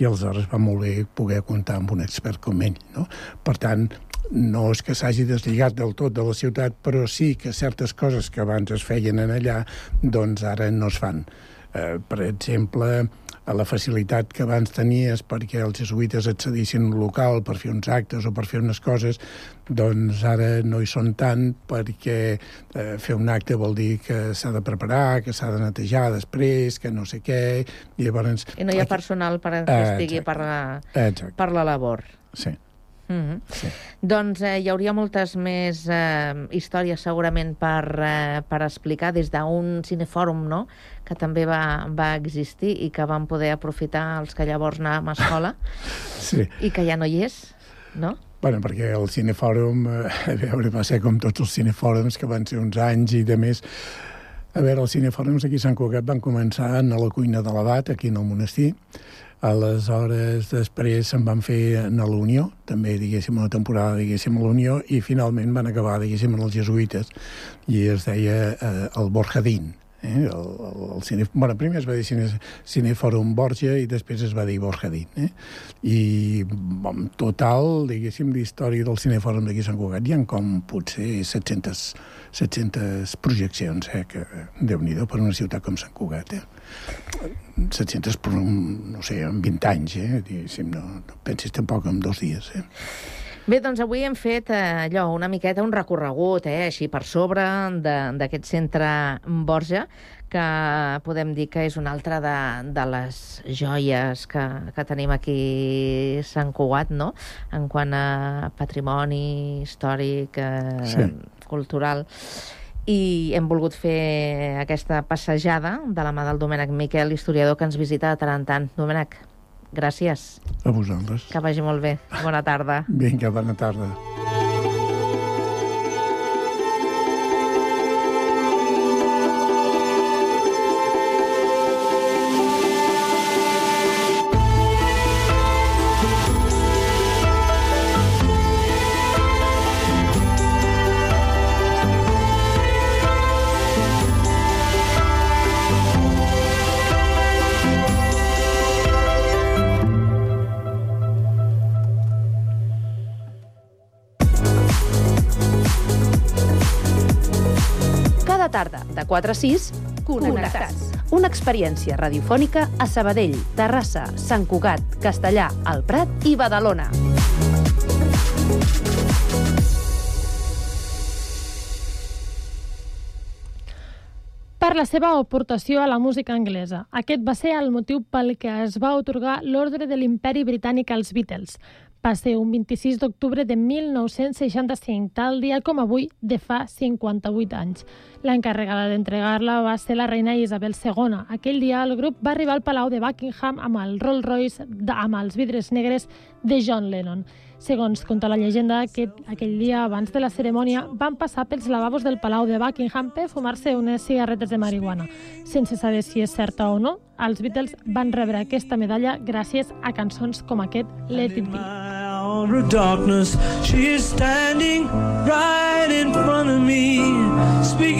i aleshores va molt bé poder comptar amb un expert com ell. No? Per tant, no és que s'hagi deslligat del tot de la ciutat, però sí que certes coses que abans es feien en allà, doncs ara no es fan. Eh, per exemple, a la facilitat que abans tenies perquè els jesuïtes accedissin a un local per fer uns actes o per fer unes coses, doncs ara no hi són tant perquè eh, fer un acte vol dir que s'ha de preparar, que s'ha de netejar després, que no sé què... I, llavors, I no hi ha personal per que estigui per la, per la labor. Sí. Mm -hmm. sí. Doncs eh, hi hauria moltes més eh, històries segurament per, eh, per explicar des d'un cinefòrum, no?, que també va, va existir i que vam poder aprofitar els que llavors anàvem a escola sí. i que ja no hi és, no? Bueno, perquè el cinefòrum, eh, a veure, va ser com tots els cinefòrums, que van ser uns anys i de més... A veure, els cinefòrums aquí a Sant Cugat van començar a la cuina de l'abat, aquí en el monestir, Aleshores, després se'n van fer a la Unió, també, diguéssim, una temporada, diguéssim, a la Unió, i finalment van acabar, diguéssim, en els jesuïtes, i es deia eh, el Borjadín, Eh? El, el, el cine, bueno, primer es va dir cine, Cinefòrum Borja i després es va dir Borjadín. Eh? I en total, diguéssim, d'història del Cinefòrum d'aquí Sant Cugat hi ha com potser 700, 700 projeccions, eh? que déu nhi per una ciutat com Sant Cugat. Eh? 700 per, un, no sé, en 20 anys, eh? Diguéssim, no, no pensis tampoc en dos dies. Eh? Bé, doncs avui hem fet eh, allò, una miqueta un recorregut, eh, així per sobre d'aquest centre Borja, que podem dir que és una altra de, de les joies que, que tenim aquí a Sant Cugat, no?, en quant a patrimoni històric, eh, sí. cultural i hem volgut fer aquesta passejada de la mà del Domènec Miquel, historiador que ens visita de tant en tant. Domènec, Gràcies. A vosaltres. Que vagi molt bé. Bona tarda. Vinga, bona tarda. Tarda, de 4 a 6, Connectats. Una experiència radiofònica a Sabadell, Terrassa, Sant Cugat, Castellà, El Prat i Badalona. per la seva aportació a la música anglesa. Aquest va ser el motiu pel que es va otorgar l'ordre de l'imperi britànic als Beatles, Va ser un 26 d'octubre de 1965, tal dia com avui de fa 58 anys. L'encarregada d'entregar-la va ser la reina Isabel II. Aquell dia el grup va arribar al Palau de Buckingham amb el Rolls Royce amb els vidres negres de John Lennon. Segons conta la llegenda, aquest, aquell dia abans de la cerimònia van passar pels lavabos del Palau de Buckingham per fumar-se unes cigarretes de marihuana. Sense saber si és certa o no, els Beatles van rebre aquesta medalla gràcies a cançons com aquest Let It Be. darkness, she is standing right in front of me, speaking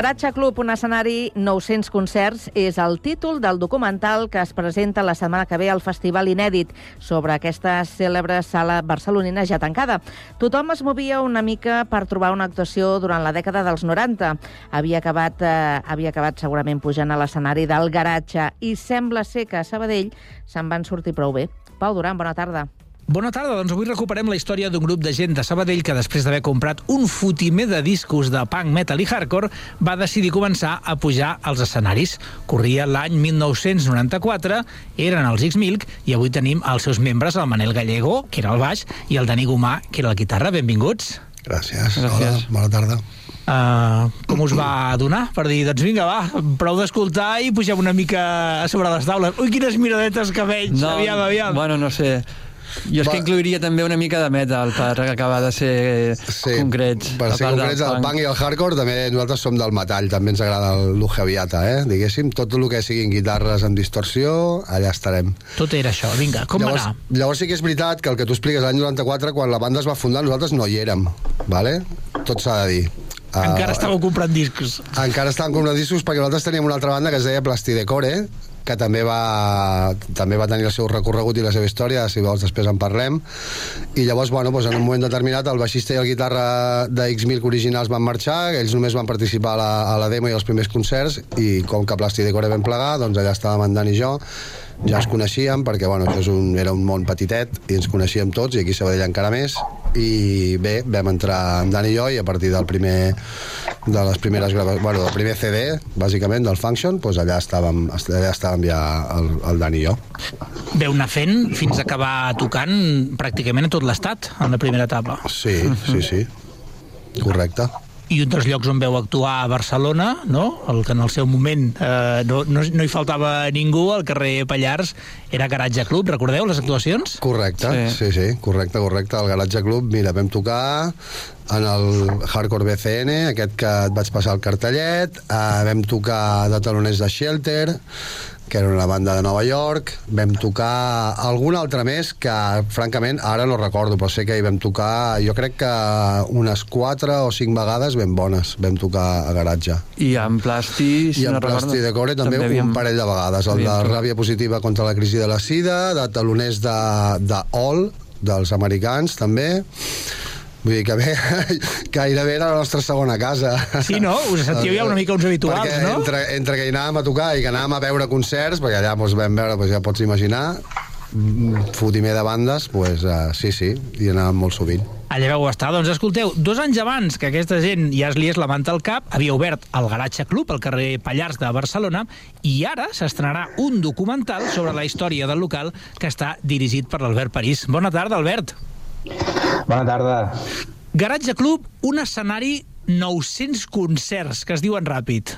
Garatge Club, un escenari, 900 concerts, és el títol del documental que es presenta la setmana que ve al Festival Inèdit sobre aquesta cèlebre sala barcelonina ja tancada. Tothom es movia una mica per trobar una actuació durant la dècada dels 90. Havia acabat, eh, havia acabat segurament pujant a l'escenari del garatge i sembla ser que a Sabadell se'n van sortir prou bé. Pau Duran, bona tarda. Bona tarda, doncs avui recuperem la història d'un grup de gent de Sabadell que després d'haver comprat un fotimer de discos de punk, metal i hardcore va decidir començar a pujar als escenaris. Corria l'any 1994, eren els X-Milk i avui tenim els seus membres, el Manel Gallego, que era el baix, i el Dani Gomà, que era la guitarra. Benvinguts. Gràcies. Hola, bona tarda. Uh, com us va donar per dir, doncs vinga, va, prou d'escoltar i pugem una mica a sobre les taules. Ui, quines miradetes que veig, No, aviam, aviam. Bueno, no sé. Jo és Va. que incluiria també una mica de metal per acabar de ser sí, concrets. Per ser concrets, el punk i el hardcore, també nosaltres som del metall, també ens agrada el l'ujaviata, eh? diguéssim. Tot el que siguin guitarres amb distorsió, allà estarem. Tot era això, vinga, com llavors, va anar? Llavors sí que és veritat que el que tu expliques l'any 94, quan la banda es va fundar, nosaltres no hi érem, vale? tot s'ha de dir. Encara Ah, estàveu comprant discos. encara estàvem comprant discos perquè nosaltres teníem una altra banda que es deia Plastidecore, que també va, també va tenir el seu recorregut i la seva història, si vols després en parlem. I llavors, bueno, doncs en un moment determinat, el baixista i el guitarra de X-Milk originals van marxar, ells només van participar a la, a la demo i als primers concerts, i com que Plastidecore vam plegar, doncs allà estàvem en Dan i jo, ja ens coneixíem perquè bueno, això és un, era un món petitet i ens coneixíem tots i aquí a Sabadell encara més i bé, vam entrar en Dan i jo i a partir del primer de les primeres bueno, del primer CD bàsicament del Function, doncs allà estàvem allà estàvem ja el, el Dan i jo Veu anar fent fins a acabar tocant pràcticament a tot l'estat, en la primera etapa. Sí, sí, sí. Correcte. I un dels llocs on veu actuar a Barcelona, no? el que en el seu moment eh, no, no, no hi faltava ningú, al carrer Pallars, era Garatge Club, recordeu les actuacions? Correcte, sí. sí, sí, correcte, correcte. El Garatge Club, mira, vam tocar en el Hardcore BCN, aquest que et vaig passar el cartellet, eh, vam tocar de taloners de Shelter, que era una banda de Nova York, vam tocar algun altre més que, francament, ara no recordo, però sé que hi vam tocar, jo crec que unes 4 o 5 vegades ben bones vam tocar a Garatge. I en Plasti, si I en no recordo, Plasti de Core també, havíem- un parell de vegades. El de ràbia positiva contra la crisi de la sida, de taloners de, de All, dels americans, també. Vull dir que bé, gairebé era la nostra segona casa. Sí, no? Us sentíeu ja una mica uns habituals, perquè no? Entre, entre que hi anàvem a tocar i que anàvem a veure concerts, perquè allà doncs, vam veure, doncs, ja pots imaginar, mm, fotimer de bandes, doncs, uh, sí, sí, hi anàvem molt sovint. Allà vau estar. Doncs escolteu, dos anys abans que aquesta gent ja es liés la manta al cap, havia obert el Garatge Club al carrer Pallars de Barcelona i ara s'estrenarà un documental sobre la història del local que està dirigit per l'Albert París. Bona tarda, Albert. Bona tarda. Garatge Club, un escenari 900 concerts, que es diuen ràpid.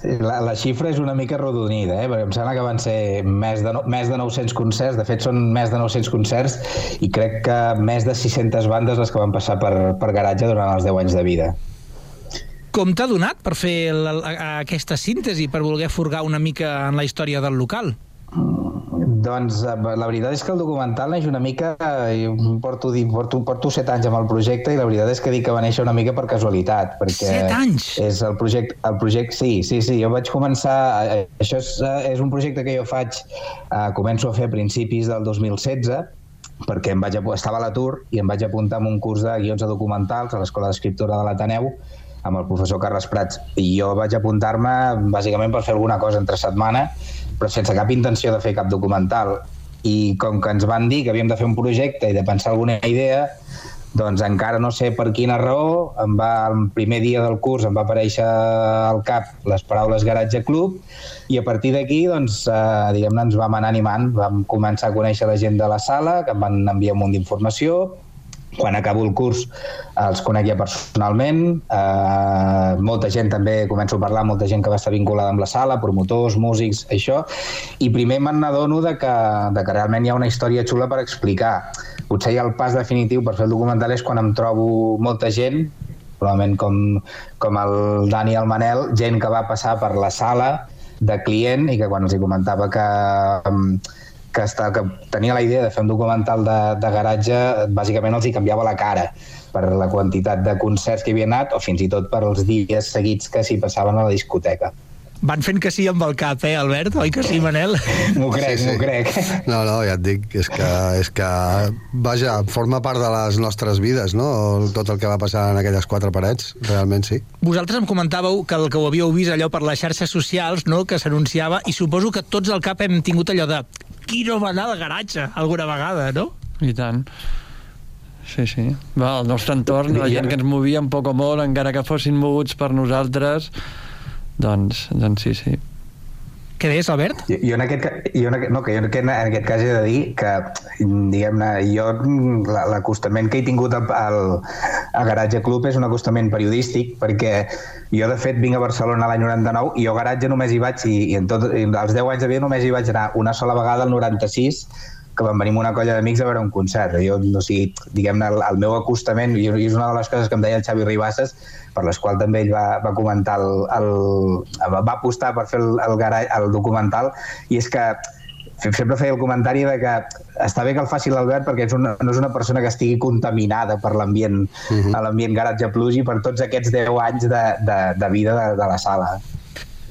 La, la xifra és una mica rodonida, eh? perquè em sembla que van ser més de, no, més de 900 concerts, de fet són més de 900 concerts i crec que més de 600 bandes les que van passar per, per garatge durant els 10 anys de vida. Com t'ha donat per fer la, aquesta síntesi, per voler furgar una mica en la història del local? Doncs eh, la veritat és que el documental neix una mica... eh, porto, porto, porto set anys amb el projecte i la veritat és que dic que va néixer una mica per casualitat. Perquè Set anys? És el projecte, el projecte... Sí, sí, sí. Jo vaig començar... eh, Això és, és un projecte que jo faig... Eh, començo a fer a principis del 2016 perquè em vaig, estava a l'atur i em vaig apuntar en un curs de guions de documentals a l'Escola d'Escriptura de l'Ateneu amb el professor Carles Prats. I jo vaig apuntar-me bàsicament per fer alguna cosa entre setmana, però sense cap intenció de fer cap documental. I com que ens van dir que havíem de fer un projecte i de pensar alguna idea, doncs encara no sé per quina raó, em va, el primer dia del curs em va aparèixer al cap les paraules Garatge Club i a partir d'aquí doncs, eh, diguem-ne, ens vam anar animant, vam començar a conèixer la gent de la sala, que em van enviar un munt d'informació, quan acabo el curs els conec ja personalment. Eh, molta gent també començo a parlar molta gent que va estar vinculada amb la sala promotors, músics, això. I primer me n'adono de, que, de que realment hi ha una història xula per explicar. Potser ja el pas definitiu per fer el documental és quan em trobo molta gent probablement com, com el Dani i el Manel, gent que va passar per la sala de client i que quan els hi comentava que, em, que, està, que tenia la idea de fer un documental de, de garatge, bàsicament els hi canviava la cara per la quantitat de concerts que havia anat o fins i tot per els dies seguits que s'hi passaven a la discoteca. Van fent que sí amb el cap, eh, Albert? Oi que sí, Manel? M'ho crec, m'ho crec. No, no, ja et dic, és que, és que, vaja, forma part de les nostres vides, no? Tot el que va passar en aquelles quatre parets, realment sí. Vosaltres em comentàveu que el que ho havíeu vist allò per les xarxes socials, no?, que s'anunciava, i suposo que tots al cap hem tingut allò de qui no va anar al garatge alguna vegada, no? I tant. Sí, sí. Va, el nostre entorn, la gent que ens movia en poc o molt, encara que fossin moguts per nosaltres, doncs, doncs sí, sí. Què deies, Albert? Jo, jo en aquest, jo en aquest, no, que jo en aquest, en aquest cas he de dir que, diguem-ne, jo la- l'acostament que he tingut al, al, al Garatge Club és un acostament periodístic, perquè jo, de fet, vinc a Barcelona l'any 99 i jo a Garatge només hi vaig, i, i en tot, i als 10 anys de vida només hi vaig anar una sola vegada al 96, que vam venir amb una colla d'amics a veure un concert. Jo, o sigui, diguem-ne, el, el meu acostament, i és una de les coses que em deia el Xavi Ribasses, per les quals també ell va, va comentar el, el, va apostar per fer el, el, gara, el documental i és que sempre feia el comentari de que està bé que el faci l'Albert perquè és una, no és una persona que estigui contaminada per l'ambient Mhm. a l'ambient garatge plus i per tots aquests 10 anys de, de, de vida de, de la sala.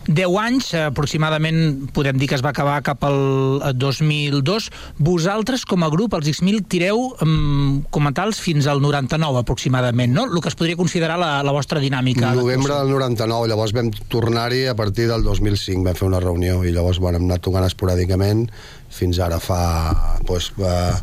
10 anys, eh, aproximadament, podem dir que es va acabar cap al eh, 2002. Vosaltres, com a grup, els X-1000, tireu um, comentals fins al 99, aproximadament, no? El que es podria considerar la, la vostra dinàmica. Novembre del 99, llavors vam tornar-hi a partir del 2005, vam fer una reunió i llavors bueno, hem anat tocant esporàdicament fins ara fa... Pues, va,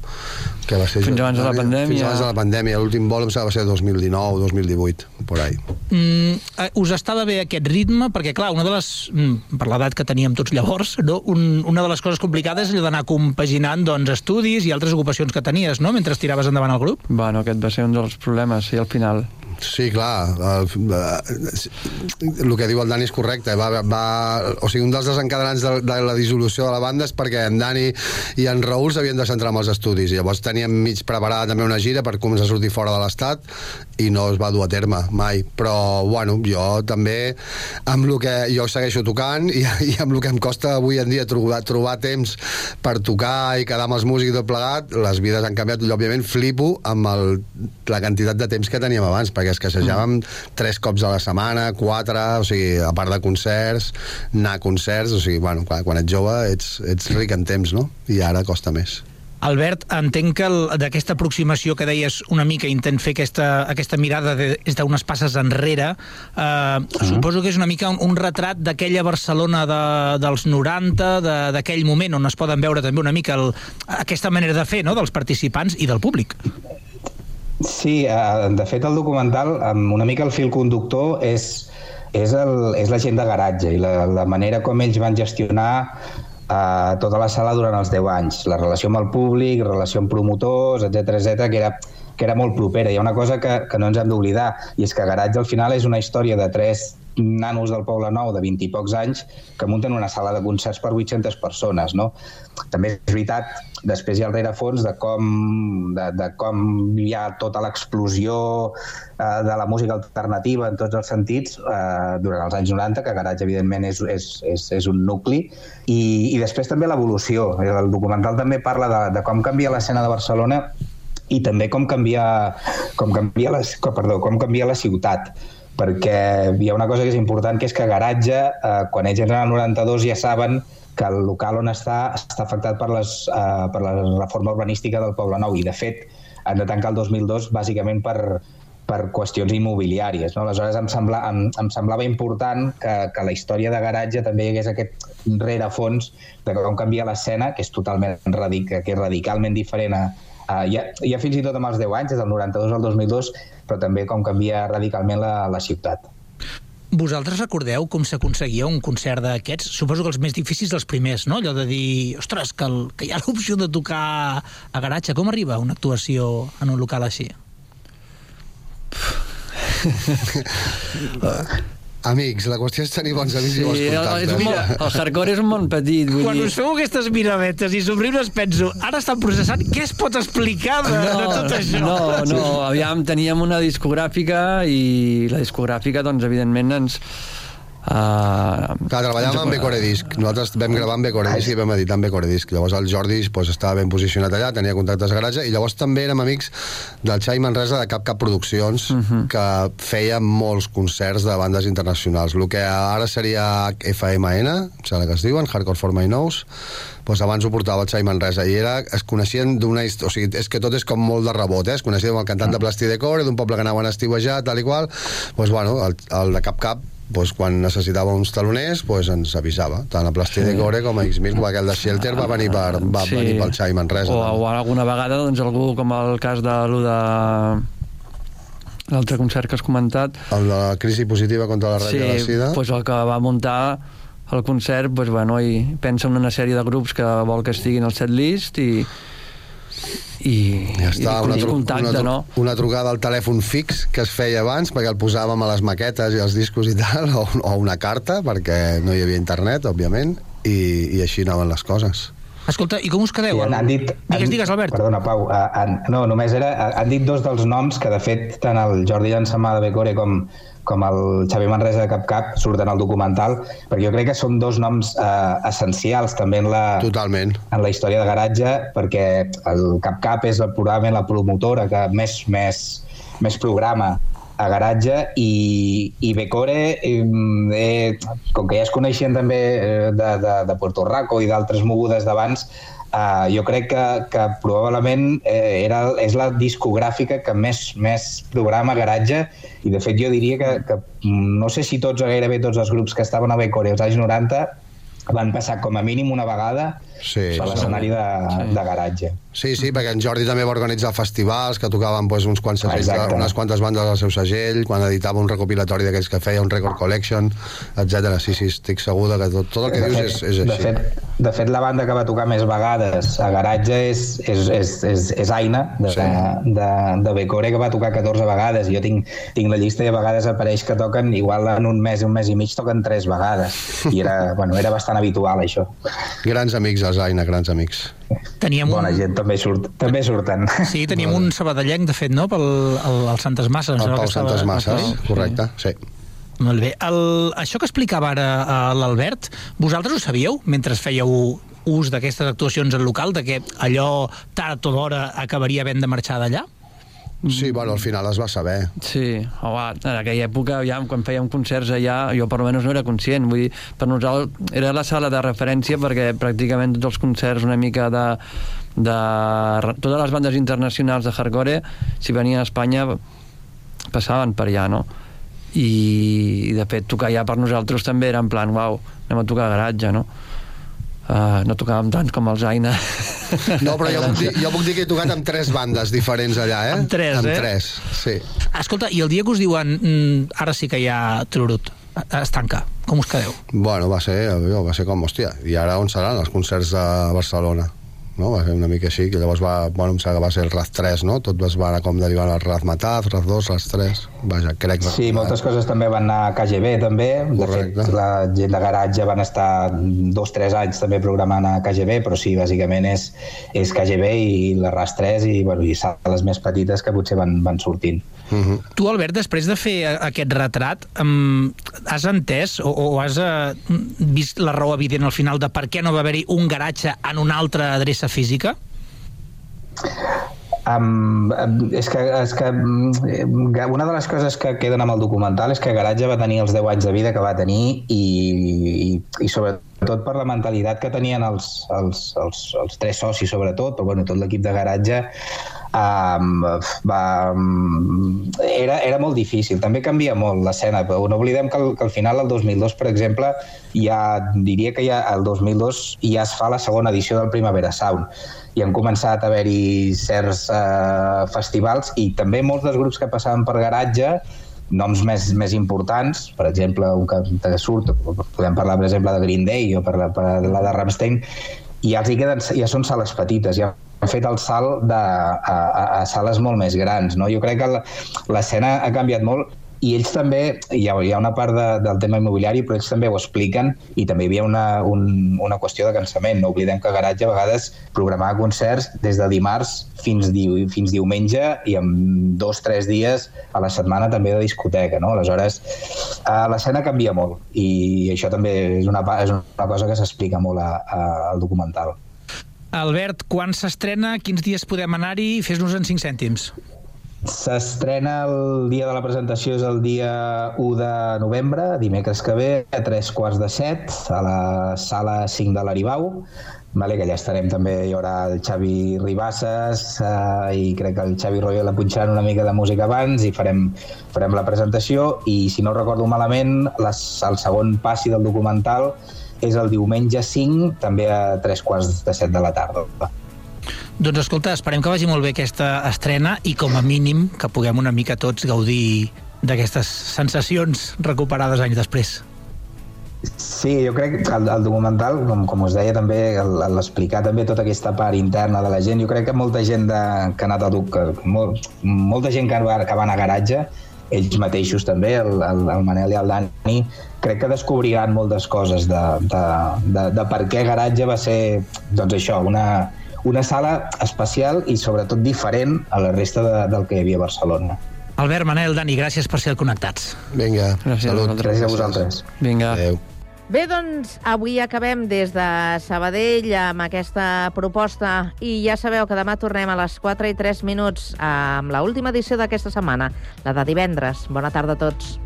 què va ser? Fins abans de la pandèmia. Fins abans de la pandèmia. L'últim vol em sembla que va ser 2019, 2018, por ahí. Mm, eh, us estava bé aquest ritme? Perquè, clar, una de les... Mm, per l'edat que teníem tots llavors, no? Un, una de les coses complicades és allò d'anar compaginant doncs, estudis i altres ocupacions que tenies, no?, mentre tiraves endavant el grup. Bueno, aquest va ser un dels problemes, sí, al final. Sí, clar. El, que diu el Dani és correcte. Va, va, o sigui, un dels desencadenants de, de la dissolució de la banda és perquè en Dani i en Raül s'havien de centrar en els estudis. Llavors teníem mig preparada també una gira per començar a sortir fora de l'estat i no es va dur a terme mai. Però, bueno, jo també, amb el que jo segueixo tocant i, i amb el que em costa avui en dia trobar, trobar temps per tocar i quedar amb els músics tot plegat, les vides han canviat i, òbviament, flipo amb el, la quantitat de temps que teníem abans, perquè es assajàvem tres cops a la setmana, quatre, o sigui, a part de concerts, anar a concerts, o sigui, bueno, quan, quan ets jove ets, ets ric en temps, no? I ara costa més. Albert, entenc que d'aquesta aproximació que deies una mica, intent fer aquesta, aquesta mirada de, des d'unes passes enrere, eh, suposo que és una mica un, un retrat d'aquella Barcelona de, dels 90, de- d'aquell moment on es poden veure també una mica el, aquesta manera de fer no?, dels participants i del públic. Sí, eh, de fet el documental, amb una mica el fil conductor és, és, el, és la gent de garatge i la, la manera com ells van gestionar uh, tota la sala durant els 10 anys. La relació amb el públic, relació amb promotors, etc etc que era que era molt propera. Hi ha una cosa que, que no ens hem d'oblidar, i és que Garatge al final és una història de tres nanos del Poble Nou de 20 i pocs anys que munten una sala de concerts per 800 persones, no? També és veritat, després hi ha el rerefons de com, de, de com hi ha tota l'explosió eh, de la música alternativa en tots els sentits eh, durant els anys 90, que Garatge evidentment és, és, és, és un nucli, i, i després també l'evolució. El documental també parla de, de com canvia l'escena de Barcelona i també com canvia, com canvia, com, perdó, com canvia la ciutat perquè hi ha una cosa que és important que és que Garatge, eh, quan ells entren al 92 ja saben que el local on està està afectat per, les, eh, per la reforma urbanística del Poble Nou i de fet han de tancar el 2002 bàsicament per, per qüestions immobiliàries. No? Aleshores em, sembla, em, em semblava important que, que la història de garatge també hi hagués aquest rerefons de com canvia l'escena, que és totalment radic, que és radicalment diferent a, Uh, ja, ja fins i tot amb els 10 anys, des del 92 al 2002, però també com canvia radicalment la, la ciutat. Vosaltres recordeu com s'aconseguia un concert d'aquests? Suposo que els més difícils dels primers, no? Allò de dir, ostres, que, el, que hi ha l'opció de tocar a garatge. Com arriba una actuació en un local així? Amics, la qüestió és tenir bons amics Sí, i bons el, contactes. és un, món- el hardcore és un món petit. Vull Quan dir... us feu aquestes miradetes i somriures penso, ara estan processant, què es pot explicar de, de tot això? No, no, aviam, teníem una discogràfica i la discogràfica, doncs, evidentment, ens... Uh, Clar, treballàvem amb Becore Disc. Nosaltres vam gravar amb Becore Disc i vam editar amb Becore Disc. Llavors el Jordi pues, estava ben posicionat allà, tenia contactes a garatge, i llavors també érem amics del Xai Manresa de Cap Cap Produccions, uh -huh. que feia molts concerts de bandes internacionals. El que ara seria FMN, em sembla que es diuen, Hardcore for My Nose, doncs abans ho portava el Xai Manresa i era, es coneixien d'una o sigui, és que tot és com molt de rebot, eh? es coneixien amb el cantant de Plastidecor, d'un poble que anaven a estiuejar, tal i qual, doncs bueno, el, el de Cap Cap pues, quan necessitava uns taloners pues, ens avisava, tant a Plastí de Core com a X-Mil, com aquell de Shelter va venir, per, va sí. venir pel Xai Manresa. O, o alguna vegada, doncs, algú, com el cas de lo de l'altre concert que has comentat... El de la crisi positiva contra la ratlla de la Sí, sida. doncs el que va muntar el concert, doncs, bueno, i pensa en una sèrie de grups que vol que estiguin al setlist i, i, Ja està, i una, contacte, una, no? una trucada al telèfon fix que es feia abans perquè el posàvem a les maquetes i els discos i tal, o, o una carta perquè no hi havia internet, òbviament i, i així anaven les coses Escolta, i com us quedeu? Sí, han dit, Digues, digues, Albert. Perdona, Pau. Uh, han, no, només era... Han dit dos dels noms que, de fet, tant el Jordi Llançamà de Becore com, com el Xavi Manresa de Cap Cap surten al documental, perquè jo crec que són dos noms uh, essencials també en la, Totalment. en la història de garatge, perquè el Cap Cap és probablement la promotora que més, més, més programa a garatge i, i Becore eh, eh, com que ja es coneixien també eh, de, de, de Puerto Rico i d'altres mogudes d'abans eh, jo crec que, que probablement eh, era, és la discogràfica que més, més programa garatge i de fet jo diria que, que mm, no sé si tots o gairebé tots els grups que estaven a Becore als anys 90 van passar com a mínim una vegada sí, per l'escenari de, de garatge. Sí, sí, perquè en Jordi també va organitzar festivals que tocaven pues, uns quants segells, Exacte. unes quantes bandes al seu segell, quan editava un recopilatori d'aquells que feia, un record collection, etc. Sí, sí, estic segur de que tot, tot el que de dius fet, és, és De així. fet, de fet, la banda que va tocar més vegades a Garatge és, és, és, és, és Aina, de, Sí. de, de, de Becore, que va tocar 14 vegades. Jo tinc, tinc la llista i a vegades apareix que toquen, igual en un mes, un mes i mig, toquen 3 vegades. I era, bueno, era bastant habitual, això. Grans amics, els Aina, grans amics. Teníem Bona un... gent, també, surt, també surten. Sí, teníem un sabadellenc, de fet, no?, pel el, el Santes Masses. El estava- Santes Masses, Sí. correcte, sí. Molt bé. El, això que explicava ara eh, l'Albert, vosaltres ho sabíeu mentre fèieu ús d'aquestes actuacions al local, de que allò tard o d'hora acabaria havent de marxar d'allà? Sí, bueno, al final es va saber. Sí, home, en aquella època, ja, quan fèiem concerts allà, jo per almenys no era conscient. Vull dir, per nosaltres era la sala de referència perquè pràcticament tots els concerts una mica de, de totes les bandes internacionals de hardcore, si venien a Espanya, passaven per allà, no? I, i de fet tocar allà per nosaltres també era en plan, uau, anem a tocar a garatge, no? Uh, no tocàvem tant com els Aina. No, però jo puc, dir, jo puc dir que he tocat amb tres bandes diferents allà, eh? Amb tres, amb eh? tres, sí. Escolta, i el dia que us diuen mm, ara sí que hi ha trurut, es tanca. Com us quedeu? Bueno, va ser, va ser com, hòstia, i ara on seran els concerts de Barcelona? No? va ser una mica així, que llavors va, bueno, em sembla que va ser el RAZ 3, no? Tot es va anar com derivant al RAZ Mataz, RAZ 2, RAZ 3, vaja, crec que... Sí, moltes coses també van anar a KGB, també. De Correcte. fet, la gent de garatge van estar dos, tres anys també programant a KGB, però sí, bàsicament és, és KGB i la RAS 3 i, bueno, i sales més petites que potser van, van sortint. Uh -huh. Tu, Albert, després de fer aquest retrat, um, has entès o, o has uh, vist la raó evident al final de per què no va haver-hi un garatge en una altra adreça física? Um, és que, és que mm, una de les coses que queden amb el documental és que Garatge va tenir els 10 anys de vida que va tenir i, i, i sobretot per la mentalitat que tenien els, els, els, els tres socis sobretot, però bueno, tot l'equip de Garatge um, va, um, era, era molt difícil. També canvia molt l'escena, no oblidem que, que al final, el 2002, per exemple, ja diria que ja el 2002 ja es fa la segona edició del Primavera Sound i han començat a haver-hi certs eh, festivals i també molts dels grups que passaven per garatge noms més, més importants, per exemple, un que surt, podem parlar, per exemple, de Green Day o per la, per la de Rammstein, i ja, els hi queden, ja són sales petites, ja han fet el salt de, a, a, a sales molt més grans. No? Jo crec que l'escena ha canviat molt i ells també, hi ha, hi ha una part de, del tema immobiliari, però ells també ho expliquen i també hi havia una, un, una qüestió de cansament. No oblidem que Garatge a vegades programava concerts des de dimarts fins, diu, fins diumenge i amb dos, tres dies a la setmana també de discoteca. No? Aleshores, eh, l'escena canvia molt i això també és una, és una cosa que s'explica molt a, a, al documental. Albert, quan s'estrena, quins dies podem anar-hi? Fes-nos en 5 cèntims. S'estrena el dia de la presentació és el dia 1 de novembre, dimecres que ve, a tres quarts de set, a la sala 5 de l'Aribau, vale, que allà estarem també, hi haurà el Xavi Ribasses eh, i crec que el Xavi Royo la punxaran una mica de música abans i farem, farem la presentació i si no recordo malament les, el segon passi del documental és el diumenge 5 també a tres quarts de set de la tarda. Doncs escolta, esperem que vagi molt bé aquesta estrena i com a mínim que puguem una mica tots gaudir d'aquestes sensacions recuperades anys després. Sí, jo crec que el, el documental, com, com us deia també, l'explicar també tota aquesta part interna de la gent, jo crec que molta gent de, que ha anat a Duc, molt, molta gent que va, que va anar a garatge, ells mateixos també, el, el, el Manel i el Dani, crec que descobriran moltes coses de, de, de, de per què garatge va ser, doncs això, una, una sala especial i sobretot diferent a la resta de, del que hi havia a Barcelona. Albert, Manel, Dani, gràcies per ser connectats. Vinga, Gràcies a salut. vosaltres. Gràcies a vosaltres. Vinga. Adéu. Bé, doncs, avui acabem des de Sabadell amb aquesta proposta i ja sabeu que demà tornem a les 4 i 3 minuts amb la última edició d'aquesta setmana, la de divendres. Bona tarda a tots.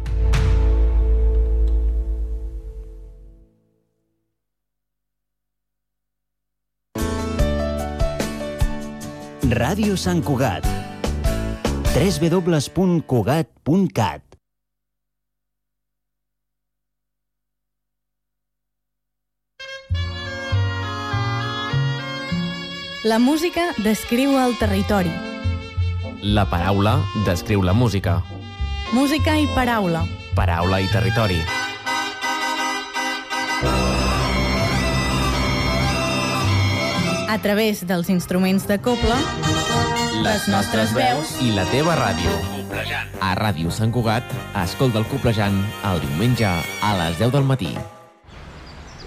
Ràdio Sant Cugat. www.cugat.cat La música descriu el territori. La paraula descriu la música. Música i paraula. Paraula i territori. A través dels instruments de coble, les nostres veus I la teva ràdio. A Ràdio Sant Cugat, escolta el Coplejant el diumenge a les 10 del matí.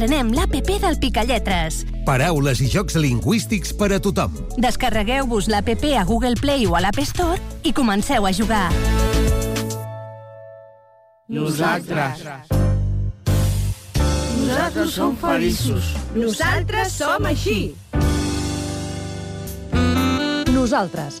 Estrenem l'APP del Picalletres. Paraules i jocs lingüístics per a tothom. Descarregueu-vos l'APP a Google Play o a l'App Store i comenceu a jugar. Nosaltres. Nosaltres som feliços. Nosaltres som així. Nosaltres,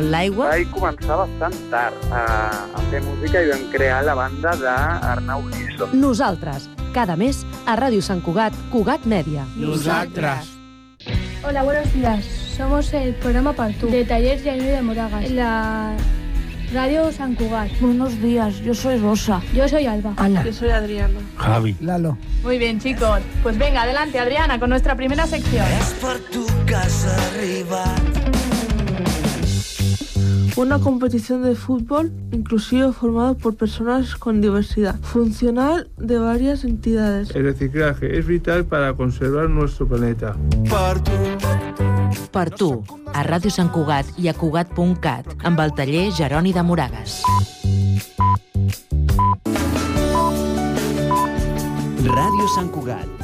l'aigua. Vaig començar bastant tard a, a fer música i vam crear la banda d'Arnau Riso. Nosaltres, cada mes, a Ràdio Sant Cugat, Cugat Mèdia. Nosaltres. Hola, buenos días. Somos el programa Partú, de Talleres de Ayuda de Moragas, en la Radio San Cugat. Buenos días, yo soy Rosa. Yo soy Alba. Ana. Yo soy Adriana. Javi. Lalo. Muy bien, chicos. Pues venga, adelante, Adriana, con nuestra primera sección. per tu que has arribat. Una competición de fútbol inclusivo formado por personas con diversidad funcional de varias entidades. El reciclaje es vital para conservar nuestro planeta. Per tu. Per tu, a Ràdio Sant Cugat i a Cugat.cat, amb el taller Jeroni de Moragas. Ràdio Sant Cugat.